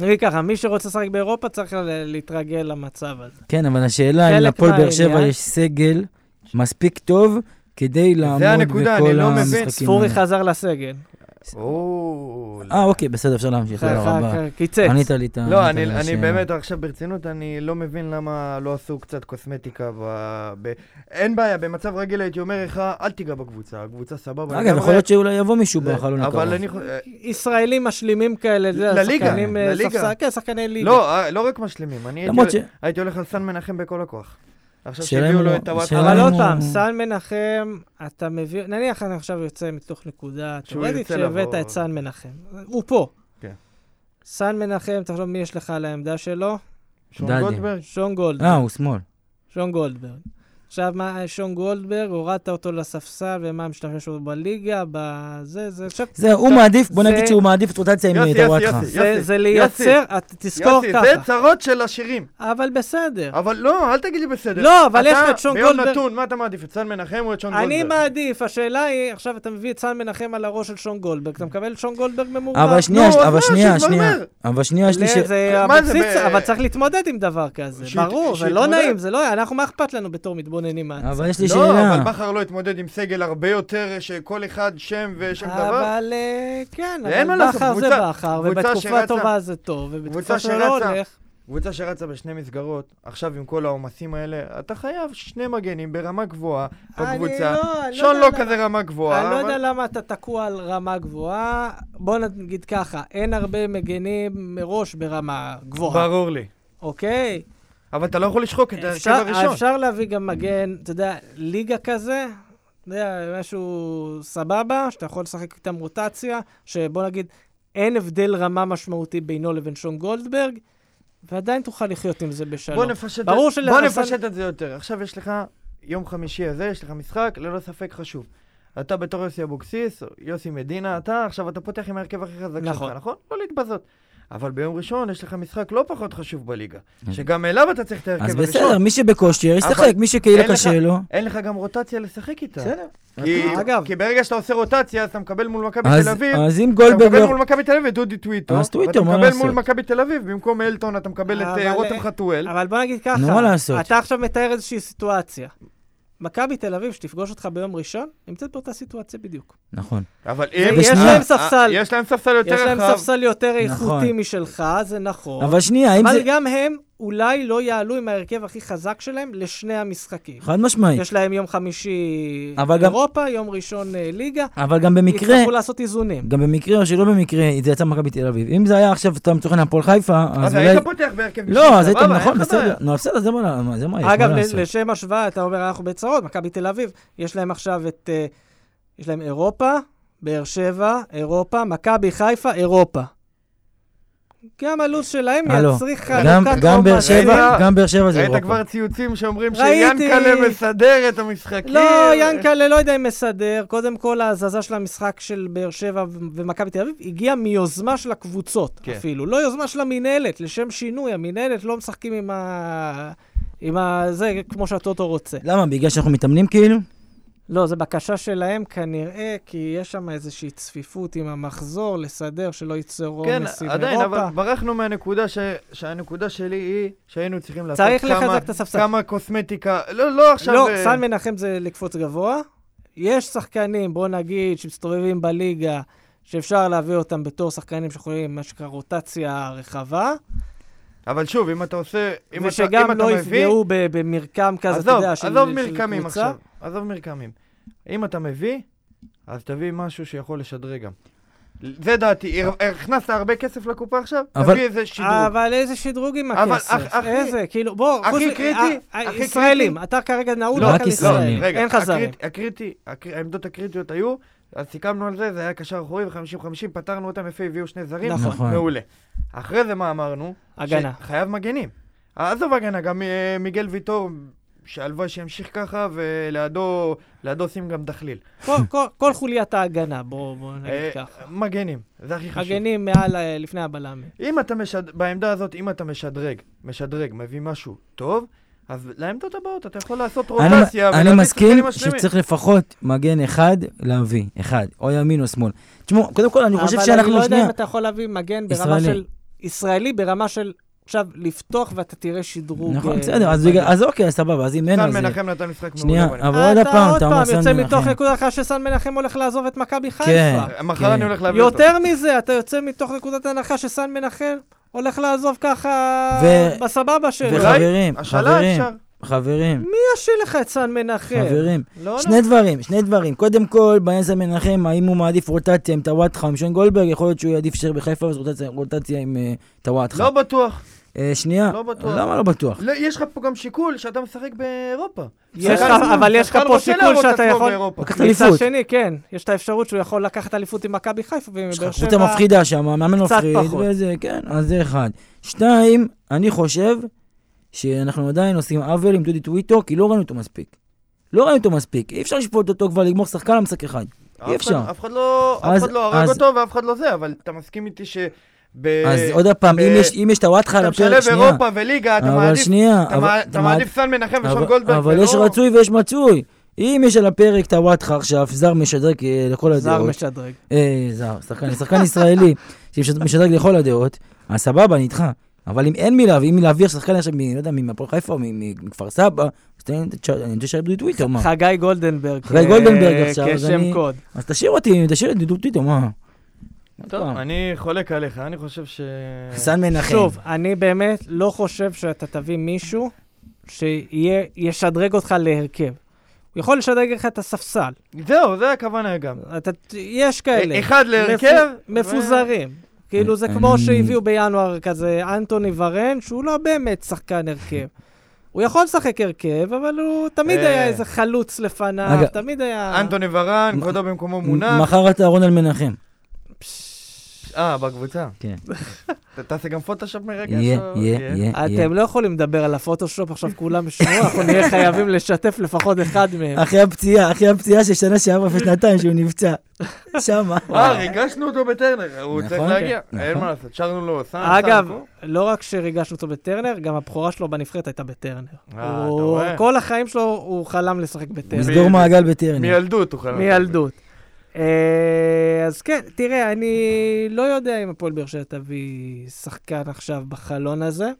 נגיד ככה, מי שרוצה לשחק באירופה צריך להתרגל למצב הזה. כן, אבל השאלה אם לפועל באר שבע יש סגל מספיק טוב כדי לעמוד הנקודה, אני בכל לא מבין. המשחקים ספורי. חזר לסגל. אה, אוקיי, בסדר, אפשר להמשיך, תודה רבה. קיצץ. ענית לי את ה... לא, אני. באמת עכשיו ברצינות, אני לא מבין למה לא עשו קצת קוסמטיקה ב... אין בעיה, במצב רגיל הייתי אומר לך, אל תיגע בקבוצה, הקבוצה סבבה. אגב. יכול להיות שאולי יבוא מישהו בחלון הקרוב. אבל אני... חו- אה, ישראלים משלימים כאלה, יודע, לליגה, שחקנים, אה, לליגה. כן, שחקני ליגה. לא, אה, לא רק משלימים, אני. הייתי הולך על סן מנחם בכל הכוח. עכשיו שהביאו אם לו את הוואטסאפ. אבל עוד פעם, סן מנחם, אתה מביא, נניח אני עכשיו יוצא מתוך נקודה שהוא תיאורטית שהבאת. את סן מנחם. הוא פה. כן. סן מנחם, תחשוב מי יש לך על העמדה שלו? שון. גולדברג? שון גולדברג. אה, הוא שמאל. שון גולדברג. עכשיו, מה, שון גולדברג, הורדת אותו לספסל, ומה הם משתמשים שלו בליגה, בזה, זה, עכשיו, זה, הוא מעדיף, בוא זה- נגיד שהוא מעדיף את רוטציה עם יוסי, יוסי. יוסי. זה, לייצר, את, תזכור יוסי, ככה. זה צרות של עשירים. אבל בסדר. אבל לא, אל תגיד לי בסדר. לא, אבל יש לך את שון אתה ביום גולדברג. נתון, מה אתה מעדיף, את סן מנחם או את שון גולדברג? אני מעדיף, השאלה היא, עכשיו אתה מביא את סן מנחם על הראש של שון גולדברג, אתה מקבל את שון גולדברג ממורמר. אבל שנייה, נו, אז אבל מה, שנייה, שיתמרמר. שנייה. אבל שנייה, יש לי ש... לא, אבל צריך להתמודד עם דבר כזה, שיט- ברור, זה לא שיתמודד. נעים, זה לא, אנחנו, מה אכפת לנו בתור מתבוננים מהצד? אבל יש לי לא, שאלה. אבל בכר לא התמודד עם סגל הרבה יותר, שכל אחד שם ושם דבר. אבל אה, כן, מה אבל בכר זה בכר, ובתקופה טובה זה טוב, ובתקופה שלא שרצה- הולך, קבוצה שרצה בשני מסגרות, עכשיו עם כל העומסים האלה, אתה חייב שני מגנים ברמה גבוהה אני בקבוצה. לא, אני שון יודע לא למה- כזה רמה גבוהה, אני לא אבל- יודע למה אתה תקוע על רמה גבוהה. בוא נגיד ככה, אין הרבה מגנים מראש ברמה גבוהה, ברור לי. אוקיי? אבל אתה לא יכול לשחוק את ההרכב הראשון. אפשר להביא גם מגן, אתה יודע, ליגה כזה, אתה יודע, משהו סבבה, שאתה יכול לשחק איתם רוטציה, שבוא נגיד, אין הבדל רמה משמעותי בינו לבין שון גולדברג, ועדיין תוכל לחיות עם זה בשלום. בוא נפשט, ברור את... בוא נפשט את זה יותר. עכשיו יש לך יום חמישי הזה, יש לך משחק, ללא ספק חשוב. אתה בתור יוסי אבוקסיס, יוסי מדינה, אתה, עכשיו אתה פותח עם ההרכב הכי חזק נכון. שלך, נכון? לא להתבזות. אבל ביום ראשון יש לך משחק לא פחות חשוב בליגה, שגם אליו אתה צריך את ההרכב אז הראשון. בסדר, מי שבכושר ישחק, מי שכאילו קשה לו. אין לך גם רוטציה לשחק איתה. בסדר. כי, אגב- כי ברגע שאתה עושה רוטציה, אז אתה מקבל מול מכבי אז תל אביב, אז אם אתה גולדברג מקבל לא... מול מכבי תל אביב את דודי טוויטו, אז טוויטו, ואתה מה מקבל לעשות? מול מכבי תל אביב, במקום אלטון אתה מקבל את אה, רותם חתואל. אבל בוא נגיד ככה? אתה עכשיו מתאר איזושהי סיטואציה. מכבי תל אביב, שתפגוש אותך ביום ראשון, נמצאת באותה סיטואציה בדיוק. נכון. אבל יש אם... להם ספסל. אה, יש להם ספסל יותר יש להם רחב. ספסל יותר נכון. איכותי משלך, זה נכון. אבל שנייה, אבל זה... גם הם אולי לא יעלו עם ההרכב הכי חזק שלהם לשני המשחקים. חד משמעית. יש להם יום חמישי אבל גם- אירופה, יום ראשון אה, ליגה. אבל גם במקרה, יצטרכו לעשות איזונים. גם במקרה או שלא במקרה, זה יצא ממכבי תל אביב. אם זה היה עכשיו, אתה מצוחן הפועל חיפה, אז אז אולי... היית פותח בהרכב לא, אז אין נכון, בסדר. נו, בסדר, זה מה מה- זה מה יש, מה אגב, לשם השוואה, אתה אומר, אנחנו בצרות, מכבי תל אביב, יש להם עכשיו את... אה, יש להם אירופה, באר שבע, אירופה, מכבי חיפה, אירופה. גם הלו"ז שלהם יצריך גם- חלוקת גם באר. שבע, גם באר שבע זה ראית אירופה. כבר ציוצים שאומרים. שיאנקל'ה מסדר את המשחקים? לא, ינקלה לא יודע אם מסדר. קודם כל, ההזזה של המשחק של באר שבע ומכבי תל אביב הגיעה מיוזמה של הקבוצות, כן. אפילו. לא יוזמה של המינהלת, לשם שינוי. המינהלת לא משחקים עם ה... עם ה... זה, כמו שהטוטו רוצה. למה? בגלל שאנחנו מתאמנים כאילו? לא, זו בקשה שלהם כנראה, כי יש שם איזושהי צפיפות עם המחזור, לסדר שלא ייצור כן, עומס עם עדיין, אירופה. אבל ברחנו מהנקודה ש... שהנקודה שלי היא שהיינו צריכים לעשות צריך כמה, לחזק את הספסל. כמה קוסמטיקה, לא, לא עכשיו... לא, אה, סן מנחם זה לקפוץ גבוה. יש שחקנים, בוא נגיד, שמסתובבים בליגה, שאפשר להביא אותם בתור שחקנים שיכולים, מה שנקרא, רוטציה רחבה, אבל שוב, אם אתה עושה... אם אתה, אם ושגם אתה לא מביא, יפגעו ב- במרקם כזה, אתה עזוב, יודע, של עזוב של מרקמים קבוצה. עכשיו, עזוב מרקמים. אם אתה מביא, אז תביא משהו שיכול לשדרג גם. זה דעתי, הכנסת הרבה כסף לקופה עכשיו? אבל- תביא איזה שדרוג. אבל איזה שדרוג עם אבל הכסף? אח- הכי- איזה? כאילו, בוא, הכי קריטי, ה- ה- הכי ישראלים, קריטי. אתה כרגע נעול לא, רק על ישראלים. ישראלים. רגע, אין חזרים. הקריט- הקריטי, הקר- העמדות הקריטיות היו, אז סיכמנו על זה, זה היה קשר אחורי ו-50-50, פתרנו אותם יפה, הביאו שני זרים, נכון. נכון. מעולה. אחרי זה מה אמרנו? הגנה. שחייב מגנים. עזוב הגנה, גם אה, מיגל ויטור, שהלוואי שימשיך ככה, ולידו לידו שים גם דחליל. כל- כל- כל חוליית ההגנה, בוא בוא נגיד אה, ככה. מגנים, זה הכי חשוב. מגנים מעל, ה- לפני הבלמים. אם אתה משד... בעמדה הזאת, אם אתה משדרג, משדרג, מביא משהו טוב, אז לעמדות הבאות אתה יכול לעשות אני- רוטציה אני ולהביא מסכים שחקנים משלימים. שצריך לפחות מגן אחד להביא, אחד, או ימין או שמאל. תשמעו, קודם כל, אני חושב אבל שאנחנו, אני לא יודע אם אתה יכול להביא מגן ברמה. של... ישראלי ברמה של... עכשיו, לפתוח ואתה תראה שדרוג... נכון, אה, בסדר, אז אז אוקיי, אז סבבה, אז אם אין, סן אז... מנחם נתן משחק שנייה, מעולה. בעניין. אבל עוד אתה פעם, עוד אתה אומר פעם סן יוצא מתוך מנחם. נקודת הנחה שסן מנחם הולך לעזוב את מכבי חיפה. כן. מחר כן. אני הולך להביא אותו. יותר מזה, אתה יוצא מתוך נקודת הנחה שסן מנחם הולך לעזוב ככה בסבבה שלו. וחברים, חברים. חברים, מי ישאיר לך את סן מנחם? חברים, לא, לא. שני דברים, שני דברים. קודם כל, בעניין של מנחם, האם הוא מעדיף רוטציה עם טוואטחה עם שון גולדברג, יכול להיות שהוא יעדיף להישאר בחיפה, אז רוטציה- רוטציה עם אה, טוואטחה. לא בטוח. אה, שנייה, לא בטוח. למה לא בטוח? לא, יש לך פה גם שיקול שאתה משחק באירופה. יש לך- אבל יש לך פה שיקול שאתה יכול-. לקחת מצד אליפות. שני, כן, יש את האפשרות שהוא יכול לקחת אליפות עם מכבי חיפה ועם יש באר לך שבע. קבוצה מפחידה שם, המאמן קצת מפחיד, פחות. וזה, כן, אז זה אחד. שתיים, אני חושב שאנחנו עדיין עושים עוול עם דודי טוויטו, כי לא ראינו אותו מספיק. לא ראינו אותו מספיק. אי אפשר לשפוט אותו כבר לגמור שחקן על משחק אחד. אף אי אחד- אפשר. אף אחד לא לא הרג אותו ואף אחד לא זה, אבל אתה מסכים איתי ש... ב- אז עוד פעם, ב- אם יש- אם יש טוואטחה על אתה הפרק, משלב שנייה. אירופה וליגה, אתה אבל מעדיף... שנייה, אתה אבל- אתה אתה מעדיף סן מנחם ושון אבל- גולדברג, אבל יש ולא- רצוי ויש מצוי. אם יש על הפרק טוואטחה עכשיו, זר משדרג אה, לכל זר הדעות. משדרג. אה, זר, שחקן, שחקן ישראלי, שמשדרג לכל הדעות, אז סבבה, אני איתך. אבל אם אין מי להביא, אם מי להביא שחקן עכשיו, לא יודע, מהפועל חיפה או מ- מכפר סבא, אז תן, לשאול דודו טוויטו, מה? חגי גולדנברג. חגי אה, גולדנברג עכשיו, אז כשם אני- קוד. אז תשאיר אותי, תשאיר את דודו טוויטו, מה? טוב, עוד פעם. אני חולק עליך, אני חושב ש... סן מנחם. שוב, אני באמת לא חושב שאתה תביא מישהו שישדרג אותך להרכב. הוא יכול לשדרג לך את הספסל. זהו, זה הכוונה גם. אתה, יש כאלה. אחד להרכב. מפו- מפוזרים. כאילו זה כמו אני- שהביאו בינואר כזה אנטוני ורן, שהוא לא באמת שחקן הרכב. הוא יכול לשחק הרכב, אבל הוא תמיד אה. היה איזה חלוץ לפניו, תמיד היה... אנטוני ורן, כבודו במקומו מונח. מחר אתה רון על מנחם. אה, בקבוצה. כן. אתה תעשה גם פוטושופ מרגע? יהיה, יהיה, יהיה. יהיה. אתם לא יכולים לדבר על הפוטושופ עכשיו כולם ישמעו, אנחנו נהיה חייבים לשתף לפחות אחד מהם. אחרי הפציעה, אחרי הפציעה של שנה שעברה ושנתיים שהוא נפצע. שמה. אה, ריגשנו אותו בטרנר, הוא צריך נכון, להגיע. כן, אין נכון. מה לעשות, שרנו לו סאן, אגב, סאן, לא רק שריגשנו אותו בטרנר, גם הבכורה שלו בנבחרת הייתה בטרנר. אה, הוא- אתה רואה? כל החיים שלו הוא חלם לשחק בטרנר. לסגור מעגל בטרנר. מילדות הוא חלם. מילדות. אה, אז כן, תראה, אני לא יודע אם הפועל באר שבע תביא שחקן עכשיו בחלון הזה.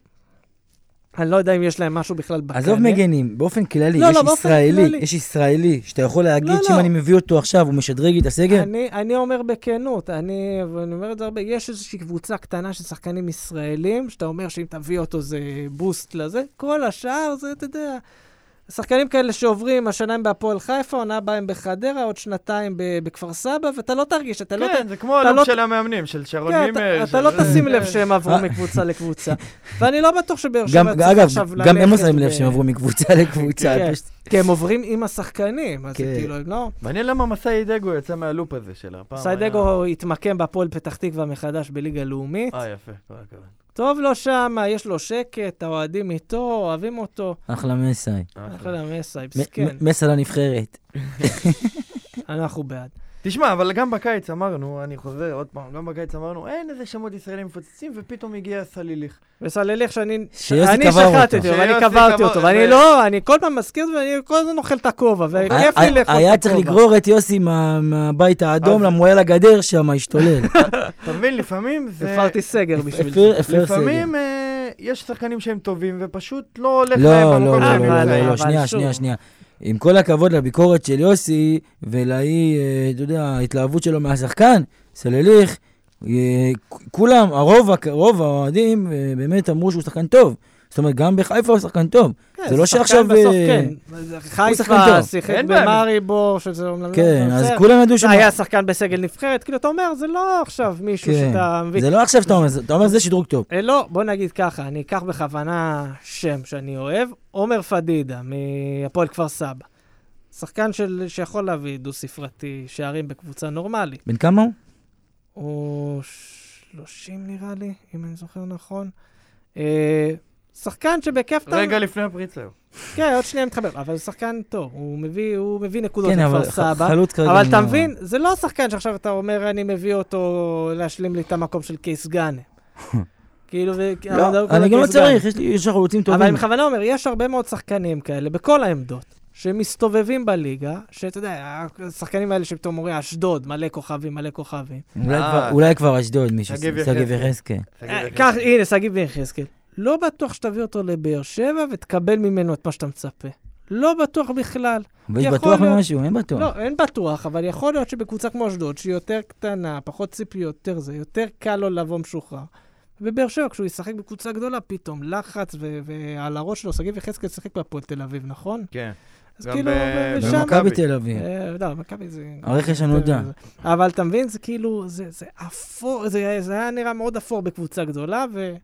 אני לא יודע אם יש להם משהו בכלל בקנה. עזוב מגנים, באופן כללי, לא, יש לא, ישראלי, כללי. יש ישראלי, שאתה יכול להגיד לא, שאם לא. אני מביא אותו עכשיו, הוא משדרג לי את הסגל? אני, אני אומר בכנות, אני, ואני אומר את זה הרבה, יש איזושהי קבוצה קטנה של שחקנים ישראלים, שאתה אומר שאם תביא אותו זה בוסט לזה, כל השאר זה, אתה יודע, שחקנים כאלה שעוברים, השנה הם בהפועל חיפה, עונה הבאה הם בחדרה, עוד שנתיים בכפר סבא, ואתה לא תרגיש, אתה לא... ת- כן, זה כמו הלוק לא- של המאמנים, של שרון כן, מימר. אתה, של אתה לא. תשים לב כן. שהם עברו. מקבוצה לקבוצה. ואני לא בטוח שבאר גם, שבע צריך אגב, עכשיו גם הם לא ללכת שמים לב שהם עברו מקבוצה לקבוצה. כן. כי הם עוברים עם השחקנים, אז כן. כאילו, הם לא... מעניין למה מסאי דגו יצא מהלופ הזה של הפעם. סיידגו התמקם בהפועל פתח תקווה מחדש בליגה לאומית. אה, יפה, כל הכבוד. טוב לו שם, יש לו שקט, האוהדים איתו, אוהבים אותו. אחלה מסאי. אחלה. מסי, מסכן, מ- מסע לנבחרת. אנחנו בעד. תשמע, אבל גם בקיץ אמרנו, אני חוזר עוד פעם, גם בקיץ אמרנו, אין איזה שמות ישראלים מפוצצים, ופתאום הגיע סליליך. וסלליך שאני... שיוסי אני קבר אותו. שחטתי אותו, ואני קברתי קבר- אותו, ואני לא, אני כל פעם מזכיר את זה, ואני כל הזמן אוכל את הכובע, וכיף לי לאכול את הכובע. היה צריך לגרור את יוסי מה- מהבית האדום, היה לגדר שם, השתולל. אתה מבין, לפעמים זה... הפרתי סגר בשביל זה. לפעמים. אה, יש שחקנים שהם טובים, ופשוט לא הולך לא, להם לא, במקום לא, שהם לא, אבל- לא, נמצאים. לא, אבל שנייה. שנייה, שנייה. עם כל הכבוד לביקורת של יוסי, ולהיא, אה, אתה יודע, ההתלהבות שלו מהשחקן, סלליך, אה, כולם, הרוב, הק- רוב האוהדים אה, באמת אמרו שהוא שחקן טוב. זאת אומרת, גם בחיפה הוא שחקן טוב. כן, זה לא שחקן שעכשיו, בסוף, אה, כן. שחקן חיפה. שיחק. במאריבור, שזה אומנם... לא כן, אז. כולם ידעו ש... היה שחקן בסגל נבחרת, כאילו, אתה אומר, זה לא עכשיו מישהו כן. שאתה מבין. זה לא עכשיו שאתה אומר, זה- אתה אומר זה שדרוג טוב. אה, לא, בוא נגיד ככה, אני אקח בכוונה שם שאני אוהב, עומר פדידה, מהפועל כפר סבא. שחקן של, שיכול להביא דו-ספרתי שערים בקבוצה נורמלית. בן כמה הוא? הוא 30 נראה לי, אם אני זוכר נכון. אה, שחקן שבכיף אתה... רגע לפני הפריצה. כן, עוד שנייה מתחבר, אבל הוא שחקן טוב, הוא מביא, הוא מביא נקודות כן, אבל לכפר ח- סבא. חלוץ כרגע... אבל אתה מבין, זה לא שחקן שעכשיו אתה אומר, אני מביא אותו להשלים לי את המקום של קייס גאנה. כאילו, ו- לא, אני גם לא. צריך, יש חלוצים אבל אני טובים. בכוונה אומר, יש הרבה מאוד שחקנים כאלה, בכל העמדות, שמסתובבים בליגה, שאתה יודע, השחקנים האלה שפתאום אומרים, אשדוד, מלא כוכבים, מלא כוכבים. אולי אה. כבר- אשדוד מישהו, שגיב יחזקאל. יחזקאל. אה, הנה, שגיב ויחזקאל. לא בטוח שתביא אותו לבאר שבע ותקבל ממנו את מה שאתה מצפה. לא בטוח בכלל. אבל יש בטוח להיות. ממשהו, אין בטוח. לא, אין בטוח, אבל יכול להיות שבקבוצה כמו אשדוד, שהיא יותר קטנה, פחות ציפיות, יותר זה, יותר קל לו לבוא משוחרר. בבאר שבע, כשהוא ישחק בקבוצה גדולה, פתאום לחץ, ו- ועל הראש שלו, שגיב יחזקאל שיחק בהפועל תל אביב, נכון? כן. אז גם כאילו, ושם... במכבי. במכבי תל אביב. אה, לא, מכבי זה... הרכש הנודע. אבל אתה מבין, זה כאילו, זה, זה אפור, זה, זה היה נראה מאוד אפור בקבוצה גדולה, ו...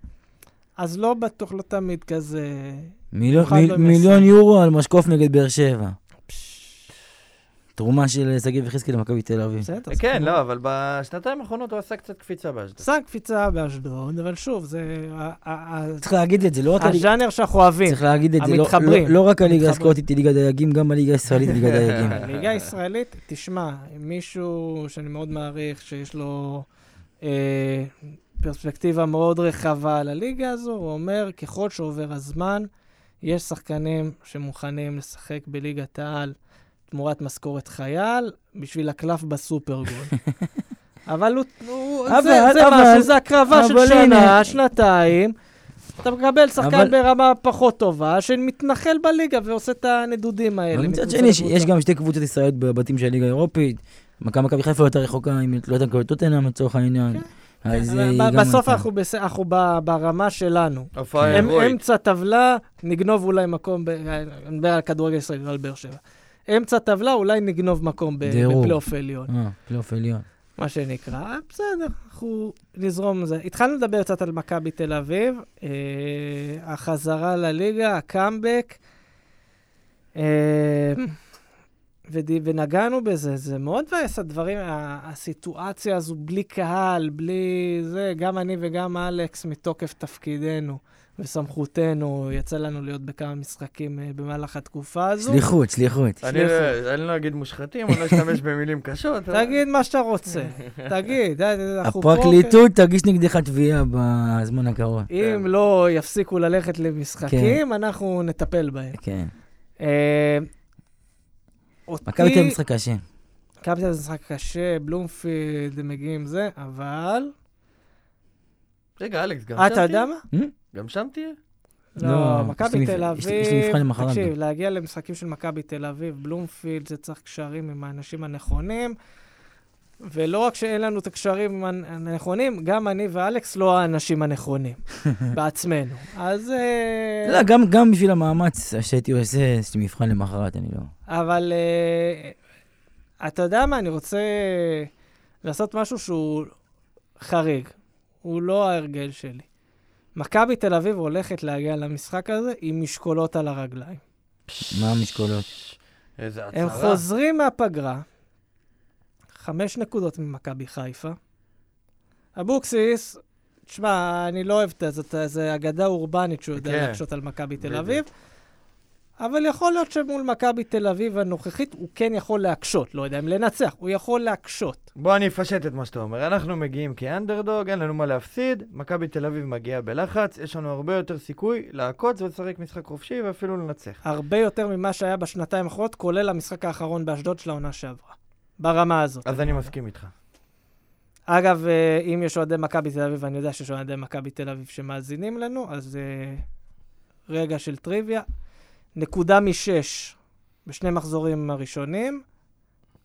אז לא בטוח, לא תמיד כזה... מיליון- מיל-. יורו על משקוף נגד באר שבע. תרומה של שגיב יחזקאל למכבי תל אביב. בסדר. כן, לא, אבל בשנתיים האחרונות הוא עשה קצת קפיצה באשדוד. עשה קפיצה באשדוד, אבל שוב, זה... צריך להגיד את זה, לא רק. הז'אנר שאנחנו אוהבים. צריך להגיד את זה, לא- המתחברים. לא- רק הליגה. הסקוטית היא ליגת דייגים, גם הליגה הישראלית היא ליגת דייגים. הליגה הישראלית, תשמע, מישהו שאני מאוד מעריך, שיש לו אה, פרספקטיבה מאוד רחבה על הליגה הזו, הוא אומר, ככל שעובר הזמן, יש שחקנים שמוכנים לשחק בליגת העל תמורת משכורת חייל, בשביל הקלף בסופרגול. אבל הוא, הוא אבל- זה, זה אבל- משהו, זה הקרבה של שנה, הנה. שנתיים. אתה מקבל שחקן אבל- ברמה פחות טובה, שמתנחל בליגה ועושה את הנדודים האלה. אבל מצד שני, יש- גם שתי קבוצות ישראליות בבתים של הליגה האירופית. מכבי חיפה יותר רחוקה, אם לא יודעת, מקבל טוטנאם לצורך העניין. כן. אז בסוף. אנחנו, בס... אנחנו ב... ברמה שלנו. הם. אמצע טבלה, נגנוב אולי מקום, ב... אני מדבר על כדורגל ישראלי, לא על באר שבע. אמצע טבלה, אולי נגנוב מקום ב... בפלייאוף עליון, אה, פלייאוף עליון. מה שנקרא. אה, בסדר, אנחנו נזרום זה. התחלנו לדבר קצת על מכבי תל אביב, אה, החזרה לליגה, הקאמבק, אה. ונגענו בזה, זה מאוד מבאס הדברים, הסיטואציה הזו בלי קהל, בלי זה, גם אני וגם אלכס מתוקף תפקידנו וסמכותנו, יצא לנו להיות בכמה משחקים אה, במהלך התקופה הזו. שליחות, שליחות. אני לא- אני לא אגיד מושחתים, אני לא אשתמש במילים קשות. תגיד מה שאתה רוצה, תגיד, אה, פה, הפרקליטות תגיש נגדך תביעה בזמן הקרוב. אם לא יפסיקו ללכת למשחקים, אנחנו נטפל בהם. כן. אה, אותי... מכבי תל אביב משחק קשה. מכבי תל משחק קשה, בלומפילד, הם מגיעים זה, אבל... רגע, אלכס, גם אה, שם אתה יודע תהיה? מה? גם שם תהיה? לא, לא, מכבי תל אביב, מבחן למחרת תקשיב. להגיע למשחקים של מכבי תל אביב, בלומפילד, זה צריך קשרים עם האנשים הנכונים. ולא רק שאין לנו את הקשרים הנ- הנכונים, גם אני ואלכס לא האנשים הנכונים בעצמנו. אז... אה, לא, גם- גם בשביל המאמץ שהייתי עושה, יש לי מבחן למחרת, אני לא... אבל אה, אתה יודע מה, אני רוצה לעשות משהו שהוא חריג. הוא לא ההרגל שלי. מכבי תל אביב הולכת להגיע למשחק הזה עם משקולות על הרגליים. מה המשקולות? איזה הם הצהרה. חוזרים מהפגרה, חמש נקודות ממכבי חיפה. אבוקסיס, תשמע, אני לא אוהב את זה, זה אגדה אורבנית שהוא יודע כן. להקשות על מכבי תל. אביב. אבל יכול להיות שמול מכבי תל אביב הנוכחית הוא כן יכול להקשות. לא יודע אם לנצח, הוא יכול להקשות. בוא אני אפשט את מה שאתה אומר. אנחנו מגיעים כאנדרדוג, אין לנו מה להפסיד, מכבי תל אביב מגיעה בלחץ, יש לנו הרבה יותר סיכוי לעקוץ ולשחק משחק חופשי ואפילו לנצח. הרבה יותר ממה שהיה בשנתיים האחרונות, כולל המשחק האחרון באשדוד של העונה שעברה. ברמה הזאת. אז אני מסכים איתך. אגב, אה, אם יש אוהדי מכבי תל אביב, ואני יודע שיש אוהדי מכבי תל אביב שמאזינים לנו, אז אה, רגע של טריוויה. נקודה משש בשני מחזורים הראשונים.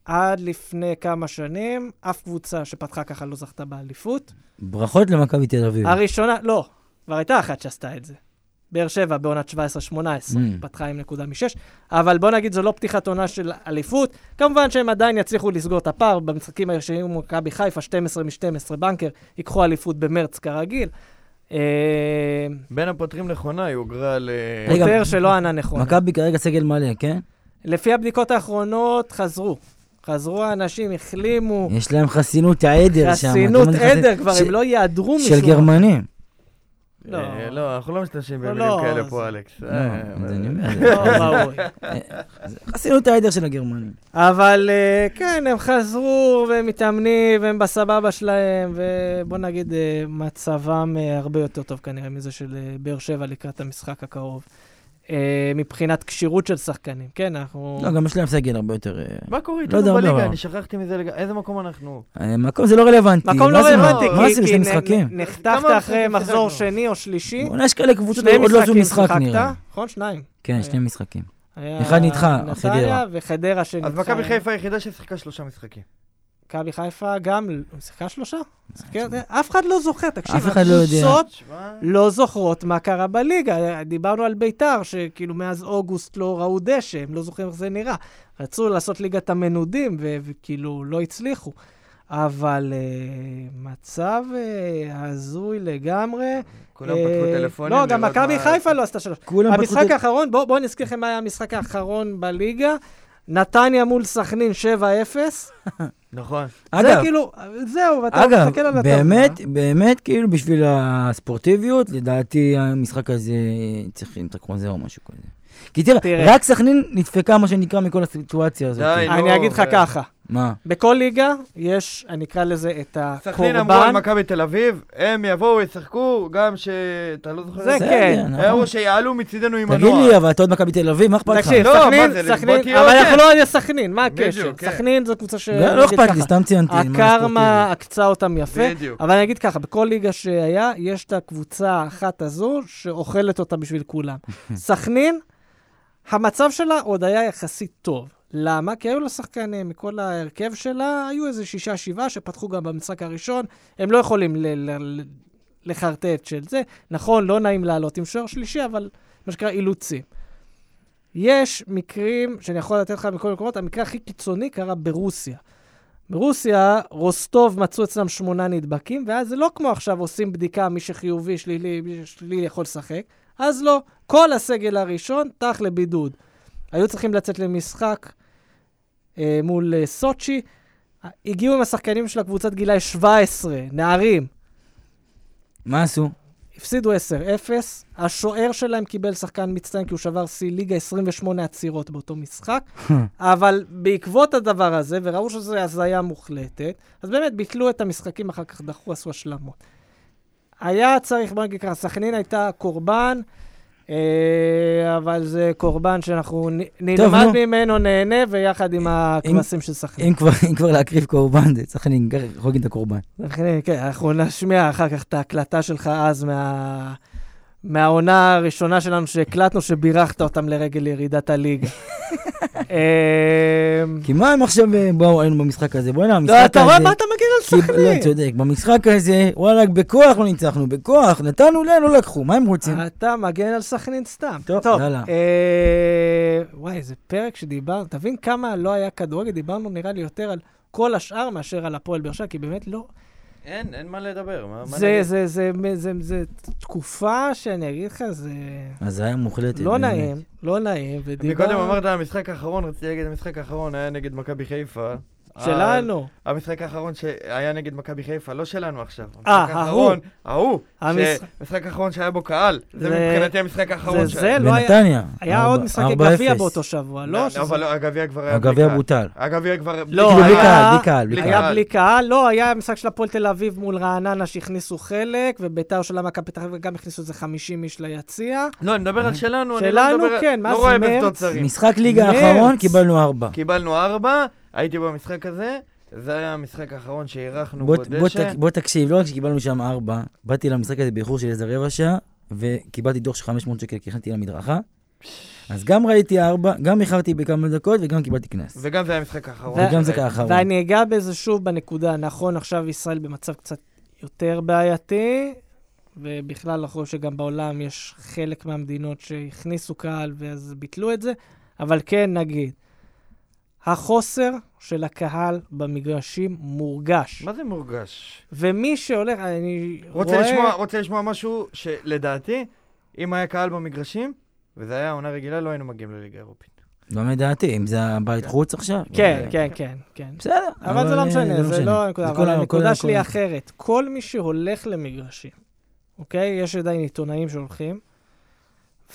עד לפני כמה שנים, אף קבוצה שפתחה ככה לא זכתה באליפות. ברכות למכבי תל אביב. הראשונה, לא, כבר הייתה אחת שעשתה את זה. באר שבע בעונת 17-18, Mm. פתחה עם נקודה משש, אבל בוא נגיד זו לא פתיחת עונה של אליפות. כמובן שהם עדיין יצליחו לסגור את הפער במשחקים הישנים מול מכבי חיפה, 12 מ-12 בנקר, ייקחו אליפות במרץ כרגיל. אה, בין הפותרים נכונה, היא הוגרה ל... פוטר שלא ענה נכון. מכבי כרגע סגל מלא, כן? לפי הבדיקות האחרונות, חזרו. חזרו האנשים, החלימו. יש להם חסינות העדר שם. חסינות עדר, כבר הם לא יעדרו של משום גרמנים. לא. אה, לא, אנחנו לא משתמשים לא, במילים לא, כאלה זה- פה, אלכס. לא, אה, אה, אני אומר, לא ראוי. חסינות העדר של הגרמנים. אבל אה, כן, הם חזרו והם מתאמנים והם בסבבה שלהם, ובוא נגיד, אה, מצבם אה, הרבה יותר טוב כנראה מזה של אה, באר שבע לקראת המשחק הקרוב. אה, מבחינת כשירות של שחקנים, כן, אנחנו... לא, גם יש להם סגל הרבה יותר... אה, מה קורה לא איתנו יודע, בליגה? לא. אני שכחתי מזה לגמרי. איזה מקום אנחנו? אה, מקום זה לא רלוונטי. מקום לא רלוונטי, מה כי- כי? נ- נחתכת אחרי מחזור? שני או שלישי. בוא'נה, יש כאלה קבוצות עוד לא עשו משחקים משחק נראה. נכון? שניים. כן, שני משחקים. אחד נדחה, נתניה חדרה. וחדרה שניצחה. אז מכבי חיפה היחידה ששיחקה שלושה משחקים. מכבי חיפה גם, שיחקה שלושה? שיחקה- אף אחד לא זוכר, תקשיב. אף אחד לא יודע. הקבוצות לא זוכרות מה קרה בליגה. דיברנו על ביתר, שכאילו מאז אוגוסט לא ראו דשא, הם לא זוכרים איך זה נראה. רצו לעשות ליגת המנודים, וכאילו לא הצליחו. אבל uh, מצב uh, הזוי לגמרי. כולם אה, פתחו טלפונים. לא, גם מכבי מה- חיפה לא עשתה שלוש. כולם פתחו המשחק האחרון, בואו בוא נזכיר לכם מה היה המשחק האחרון בליגה. נתניה מול סכנין 7-0. נכון. זה אגב, כאילו, זהו, ואתה אגב, מסתכל על הטבלה. באמת, באמת, כאילו, בשביל הספורטיביות, לדעתי המשחק הזה צריך לתת חוזה או משהו כזה. כי תראה. רק סכנין נדפקה, מה שנקרא, מכל הסיטואציה הזאת. די, אני לא, אגיד לך ככה, מה? בכל ליגה יש, אני אקרא לזה את סכנין אמרו על הקורבן. מכבי תל אביב, הם יבואו, ישחקו, גם ש... אתה לא זוכר? זה כן. נכון. אמרו שיעלו מצידנו עם תגיד הנוער. לי, אבל אתה עוד מכבי תל אביב, מה אכפת לך? תקשיב, לא, סכנין, סכנין, אבל אוהד. אנחנו לא על סכנין, מה הקשר? כן. סכנין זו קבוצה ש... לא לא אכפת לי, סתם ציינתי. מה הקרמה עקצה אותם יפה, בדיוק. אבל אני אגיד ככה, בכל ליגה שהיה, יש את הקבוצה האחת הזו שאוכלת אותה בשביל כולם. סכנין, המצב שלה עוד היה יחסית טוב. למה? כי היו לה שחקנים, מכל ההרכב שלה, היו איזה שישה, שבעה שפתחו גם במשחק הראשון. הם לא יכולים ל- ל- לחרטט של זה. נכון, לא נעים לעלות עם שוער שלישי, אבל מה שנקרא אילוצים. יש מקרים שאני יכול לתת לך מכל מקומות, המקרה הכי קיצוני קרה ברוסיה. ברוסיה, רוסטוב מצאו אצלם שמונה נדבקים, ואז זה לא כמו עכשיו עושים בדיקה, מי שחיובי, שלילי, מי ששלילי יכול לשחק. אז לא, כל הסגל הראשון, טח לבידוד. היו צריכים לצאת למשחק אה, מול אה, סוצ'י. הגיעו עם השחקנים של הקבוצת גילאי 17, נערים. מה עשו? הפסידו 10-0, השוער שלהם קיבל שחקן מצטיין כי הוא שבר שיא ליגה 28 עצירות באותו משחק, אבל בעקבות הדבר הזה, וראו שזו הזיה מוחלטת, אז באמת ביטלו את המשחקים, אחר כך דחו, עשו השלמות. היה צריך, בוא נגיד ככה, סכנין הייתה קורבן, אה, אבל זה קורבן שאנחנו נלמד נו. ממנו, נהנה, ויחד עם הכבשים של סכנין. אם כבר, להקריב קורבן, זה אני יכול להגיד את הקורבן. סכנין, כן, אנחנו נשמיע אחר כך את ההקלטה שלך אז מה... מהעונה הראשונה שלנו שהקלטנו, שבירכת אותם לרגל ירידת הליגה. אמ, כי מה הם עכשיו אה, באו עלינו במשחק הזה? בוא'נה, המשחק לא, הזה... אתה רואה מה אתה מגן על כי- לא, סכנין? צודק. במשחק הזה, וואלה, בכוח לא ניצחנו, בכוח. נתנו להם, לא לקחו. מה הם רוצים? אתה מגן על סכנין סתם. טוב, טוב, יאללה. אה, וואי, איזה פרק שדיברנו, תבין כמה לא היה כדורגל, דיברנו נראה לי יותר על כל השאר מאשר על הפועל באר שבע, כי באמת לא... אין, אין מה לדבר. מה- מה זה? זה, זה, זה, זה, זה תקופה שאני אגיד לך, זה אז היה מוחלטת. לא באמת. נעים, לא נעים, ודיברנו... מקודם אמרת המשחק האחרון, רציתי להגיד המשחק האחרון היה נגד מכבי חיפה. שלנו. המשחק האחרון שהיה נגד מכבי חיפה, לא שלנו עכשיו. אה, ההוא. ההוא. המשחק- האחרון שהיה בו קהל. זה זה- מבחינתי המשחק האחרון זה שהיה. זה, לא היה... בנתניה. היה עוד משחקי 4-0. גביע באותו שבוע, לא? לא, אבל לא, הגביע כבר היה בלי הגביע קהל. בוטל. הגביע כבר... לא, בלי היה- קהל, בלי קהל, בלי קהל. היה בלי קהל, לא, היה משחק של הפועל תל אביב מול רעננה שהכניסו חלק, וביתר של מכבי פתח תקווה גם הכניסו איזה 50 איש ליציע. לא, אני מדבר על שלנו, אני שלנו, לא מדבר... כן, מה לא זה, רואה מרץ? משחק ליגה. האחרון, קיבלנו ארבע. קיבלנו ארבע, הייתי במשחק הזה, זה היה המשחק האחרון שאירחנו בוא, בו בוא, דשא. תק, בוא תקשיב, לא רק שקיבלנו שם ארבע, באתי למשחק הזה באיחור של איזה רבע שעה, וקיבלתי דוח של 500 שקל כי הכנתי למדרכה. אז גם ראיתי ארבע, גם איחרתי בכמה דקות וגם קיבלתי קנס. וגם זה היה המשחק האחרון. וגם זה האחרון. ואני אגע בזה שוב בנקודה, נכון, עכשיו ישראל במצב קצת יותר בעייתי, ובכלל אנחנו רואים שגם בעולם יש חלק מהמדינות שהכניסו קהל ואז ביטלו את זה, אבל כן נגיד, החוסר של הקהל במגרשים מורגש. מה זה מורגש? ומי שהולך, אני רוצה רואה... לשמוע, רוצה לשמוע משהו שלדעתי, אם היה קהל במגרשים, וזה היה עונה רגילה, לא היינו מגיעים לליגה האירופית. גם לדעתי, אם זה הבית חוץ עכשיו. כן, כן, כן, כן. בסדר. אבל זה לא משנה, זה לא הנקודה. זה אבל הנקודה שלי אחרת. כל מי שהולך למגרשים, אוקיי? יש עדיין עיתונאים שהולכים,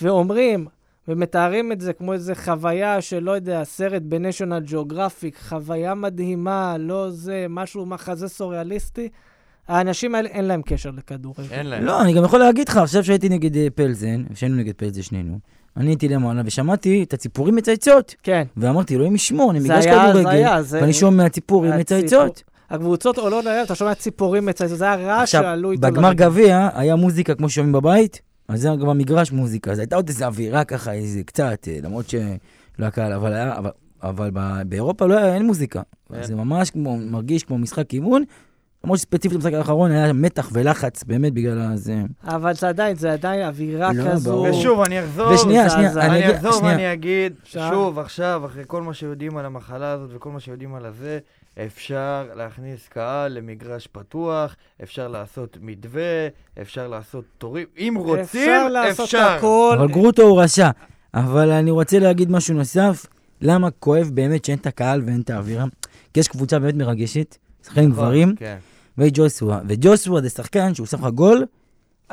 ואומרים, ומתארים את זה כמו איזה חוויה של, לא יודע, סרט בניישונל ג'אוגרפיק, חוויה מדהימה, לא זה, משהו, מחזה סוריאליסטי. האנשים האלה, אין להם קשר לכדורגל. אין להם. לא, אני גם יכול להגיד לך, עכשיו שהייתי נגד אה, פלזן, שהיינו נגד פלזן שנינו, אני הייתי למעלה ושמעתי את הציפורים מצייצות, כן. ואמרתי, אלוהים ישמור, אני מגרש כדורגל. ואני שומע ציפורים מצייצות. הקבוצות עולות לערב, אתה שומע ציפורים מצייצות, זה היה רעש עכשיו, שעלו איתו. בגמר לרגל. גביע היה מוזיקה כמו ששומעים בבית, אז זה גם במגרש מוזיקה, אז הייתה עוד איזו אווירה ככה, איזה קצת, אה, למרות שלא היה קהל, אבל היה, אבל, אבל באירופה לא היה, אין מוזיקה. כן. זה ממש כמו, מרגיש כמו משחק אימון, למרות שספציפית במשחק האחרון היה מתח ולחץ, באמת בגלל הזה. אבל זה עדיין, זה עדיין אווירה לא, כזו. ברור. ושוב, אני אחזור, ושנייה, זה- שנייה, זה- אני אחזור שנייה, ואני אגיד, אפשר? שוב, עכשיו, אחרי כל מה שיודעים על המחלה הזאת וכל מה שיודעים על הזה, אפשר להכניס קהל למגרש פתוח, אפשר לעשות מתווה, אפשר לעשות תורים, אם רוצים, אפשר לעשות אפשר. הכל. אבל גרוטו הוא רשע. אבל אני רוצה להגיד משהו נוסף, למה כואב באמת שאין את הקהל ואין את האווירה? כי יש קבוצה באמת מרגשת, שחקנים גברים, כן. וג'וסווה. וג'וסווה זה שחקן שהוא שם לך גול,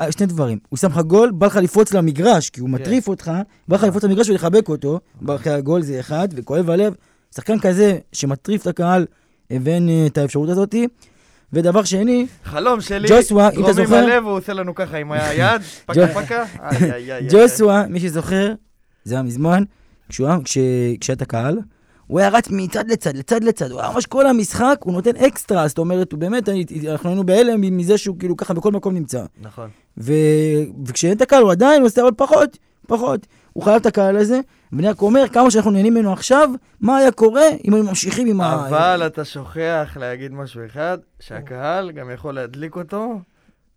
אה, שני דברים. הוא שם לך גול, בא לך לפרוץ למגרש, כי הוא כן. מטריף אותך, בא לך לפרוץ למגרש ולחבק אותו, בא אחרי הגול זה אחד, וכואב הלב. שחקן כזה שמטריף את הקהל, ואין אה, את האפשרות הזאתי. ודבר שני, חלום שלי, ג'וסווה, אם אתה זוכר- מלא והוא עושה לנו ככה עם היד, פקה פקה. ג'וסווה, מי שזוכר, זה היה מזמן, כשהיה את הקהל, הוא היה רץ מצד לצד, לצד לצד, הוא היה ממש כל המשחק, הוא נותן אקסטרה, זאת אומרת, הוא באמת, אני- אנחנו היינו בהלם מזה שהוא כאילו ככה בכל מקום נמצא. נכון. ו... וכשאין את הקהל, הוא עדיין עושה אבל פחות, פחות. הוא חייב את הקהל הזה, ואני רק אומר, כמה שאנחנו נהנים ממנו עכשיו, מה היה קורה אם היינו ממשיכים עם ה... אבל אתה שוכח להגיד משהו אחד, שהקהל גם יכול להדליק אותו,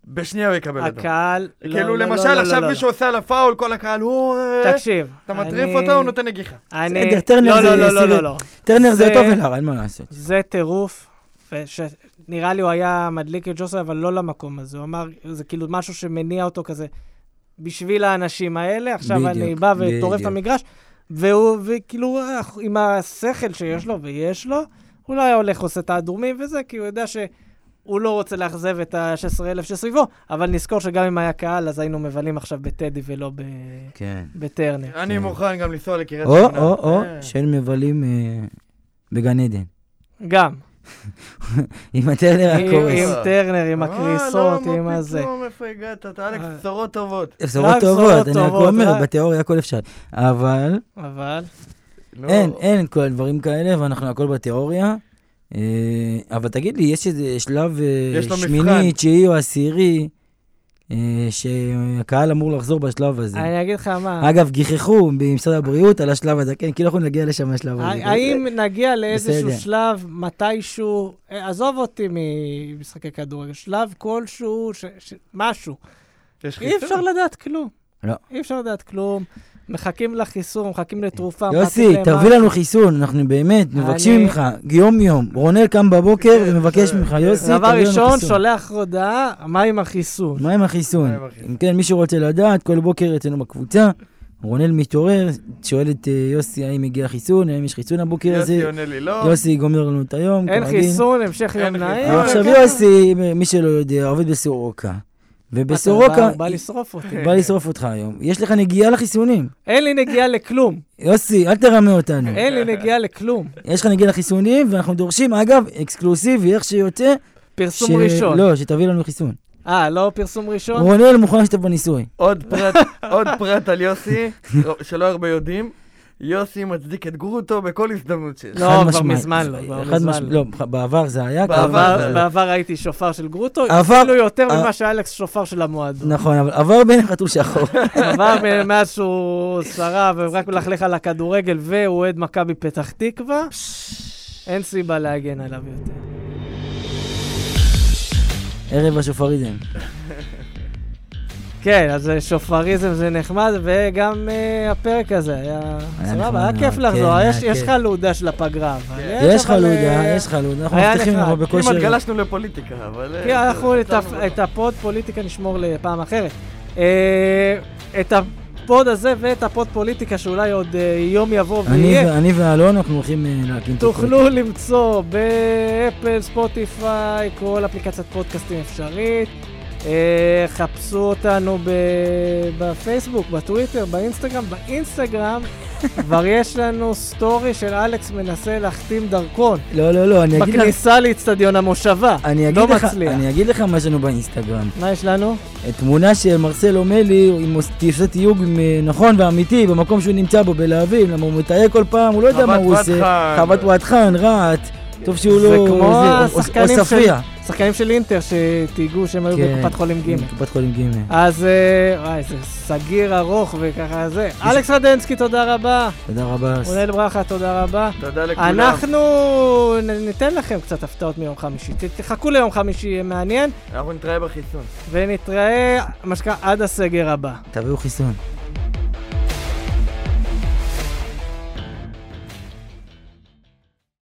בשנייה הוא יקבל אותו. הקהל... לא, כאילו לא, למשל לא, לא, עכשיו לא, מישהו עושה עליו פאול, כל הקהל, הוא... אה, תקשיב. אתה מטריף אני- אותו, הוא נותן נגיחה. אני... בסדר, טרנר לא, זה לא, לא, לא, לא, לא. טרנר זה טוב אליו, אין מה לעשות. זה טירוף. וש... נראה לי הוא היה מדליק את ג'וסוי, אבל לא למקום הזה. הוא אמר, זה כאילו משהו שמניע אותו כזה, בשביל האנשים האלה, עכשיו בדיוק, אני בא וטורף את. המגרש, והוא, וכאילו, אה, עם השכל שיש לו, ויש לו, הוא לא היה הולך עושה את האדומים וזה, כי הוא יודע שהוא לא רוצה לאכזב את ה-16,000 שסביבו, אבל נזכור שגם אם היה קהל, אז היינו מבלים עכשיו בטדי ולא ב... כן. בטרנר. אני כן. מוכן גם לנסוע לקריית או, שמונה. או, או, אה. של מבלים אה, בגן עדן. גם. עם הטרנר הקורס. עם טרנר, עם אה, הקריסות, לא, עם הזה. פתאום, איפה הגעת? אתה אלכס, אה. בשורות טובות. בשורות טובות, אני רק אומר, בתיאוריה הכל אפשר. אבל אבל... לא. אין, אין כל הדברים כאלה, ואנחנו הכל בתיאוריה. אה, אבל תגיד לי, יש איזה שלב אה, יש שמיני. תשיעי או עשירי, אה, שהקהל אמור לחזור בשלב הזה. אני אגיד לך מה, אגב, גיחכו במשרד הבריאות על השלב הזה, כן, כאילו אנחנו נגיע לשם השלב הזה. האם נגיע לאיזשהו. שלב, מתישהו, עזוב אותי ממשחקי כדורגל, שלב כלשהו, ש- ש- משהו. אי? אפשר לדעת כלום. לא. אי אפשר לדעת כלום. מחכים לחיסון, מחכים לתרופה, יוסי, תביא. לנו חיסון, אנחנו באמת מבקשים אני- ממך, יום-יום. רונל קם בבוקר כן, ומבקש בסדר. ממך, יוסי, דבר תביא לנו ראשון, חיסון. שולח הודעה, מה עם החיסון? מה עם החיסון? אם כן, מי שרוצה לדעת, כל בוקר אצלנו בקבוצה, רונל מתעורר, שואל את אה, יוסי האם הגיע חיסון, האם יש חיסון הבוקר הזה. יוסי עונה לי לא. יוסי גומר לנו את היום, אין כרגיל. חיסון, המשך אין יום נעים. וכן. יוסי, מי שלא יודע, עובד בסורוקה. ובסורוקה, אתה בא לשרוף אותי. בא לשרוף אותך היום. יש לך נגיעה לחיסונים. אין לי נגיעה לכלום. יוסי, אל תרמה אותנו. אין לי נגיעה לכלום. יש לך נגיעה לחיסונים, ואנחנו דורשים, אגב, אקסקלוסיבי, איך שיוצא, פרסום ש- ראשון. לא, שתביא לנו חיסון. אה, לא פרסום ראשון? רונל מוכן להשתתף בניסוי. עוד פרט, עוד פרט על יוסי, שלא הרבה יודעים. יוסי מצדיק את גרוטו בכל הזדמנות שיש. לא, כבר. מזמן לא, כבר חד מזמן משמעית. לא. לא, בעבר זה היה, בעבר הייתי שופר של גרוטו, אפילו יותר אה. ממה שאלכס שופר של המועדון. נכון, אבל עבר בין חתול שחור. עבר מאז שהוא שרף ורק מלכלך על הכדורגל והוא אוהד מכבי פתח תקווה, אין סיבה להגן עליו יותר. ערב השופריזם. כן, אז אה, שופריזם זה נחמד, וגם אה, הפרק הזה היה היה סבבה, היה כיף כן, לחזור, יש-. חלודה של הפגרה. אבל יש לך אבל, לודה, אה, יש לך לודה, אנחנו מבטיחים. לך בכושר. כמעט גלשנו לפוליטיקה, אבל... כי אנחנו את הפוד פוליטיקה נשמור לפעם אחרת. את הפוד הזה ואת הפוד פוליטיקה, שאולי עוד יום יבוא ויהיה, אני ואלון, אנחנו הולכים להקים את הפוד. תוכלו למצוא באפל, ספוטיפיי, כל אפליקציית פודקאסטים אפשרית. אה, חפשו אותנו ב- בפייסבוק, בטוויטר, באינסטגרם. באינסטגרם כבר יש לנו סטורי של אלכס מנסה להחתים דרכון לא, לא, לא, אני אגיד לך... בכניסה לאצטדיון המושבה. אני אגיד לא לך, מצליח. אני אגיד לך מה יש לנו באינסטגרם. מה יש לנו? תמונה שמרסל אומלי, אם הוא עושה תיוג נכון ואמיתי במקום שהוא נמצא בו בלהבים, למה הוא מתייג כל פעם, הוא לא יודע מה הוא עושה. חוות וואט חן, רהט, טוב שהוא לא... כמו זה, או- השחקנים של-. שחקנים של אינטר שתהיגו שהם היו כן. בקופת חולים ג'. קופת חולים ג'. אז אה, וואי, זה סגיר ארוך וככה זה. אלכס רדנסקי, תודה רבה. תודה רבה. רונל ברכה, תודה רבה. תודה לכולם. אנחנו ניתן לכם קצת הפתעות מיום חמישי. תחכו ליום חמישי, יהיה מעניין. אנחנו נתראה בחיסון. ונתראה, מה שנקרא, עד הסגר הבא. תביאו חיסון.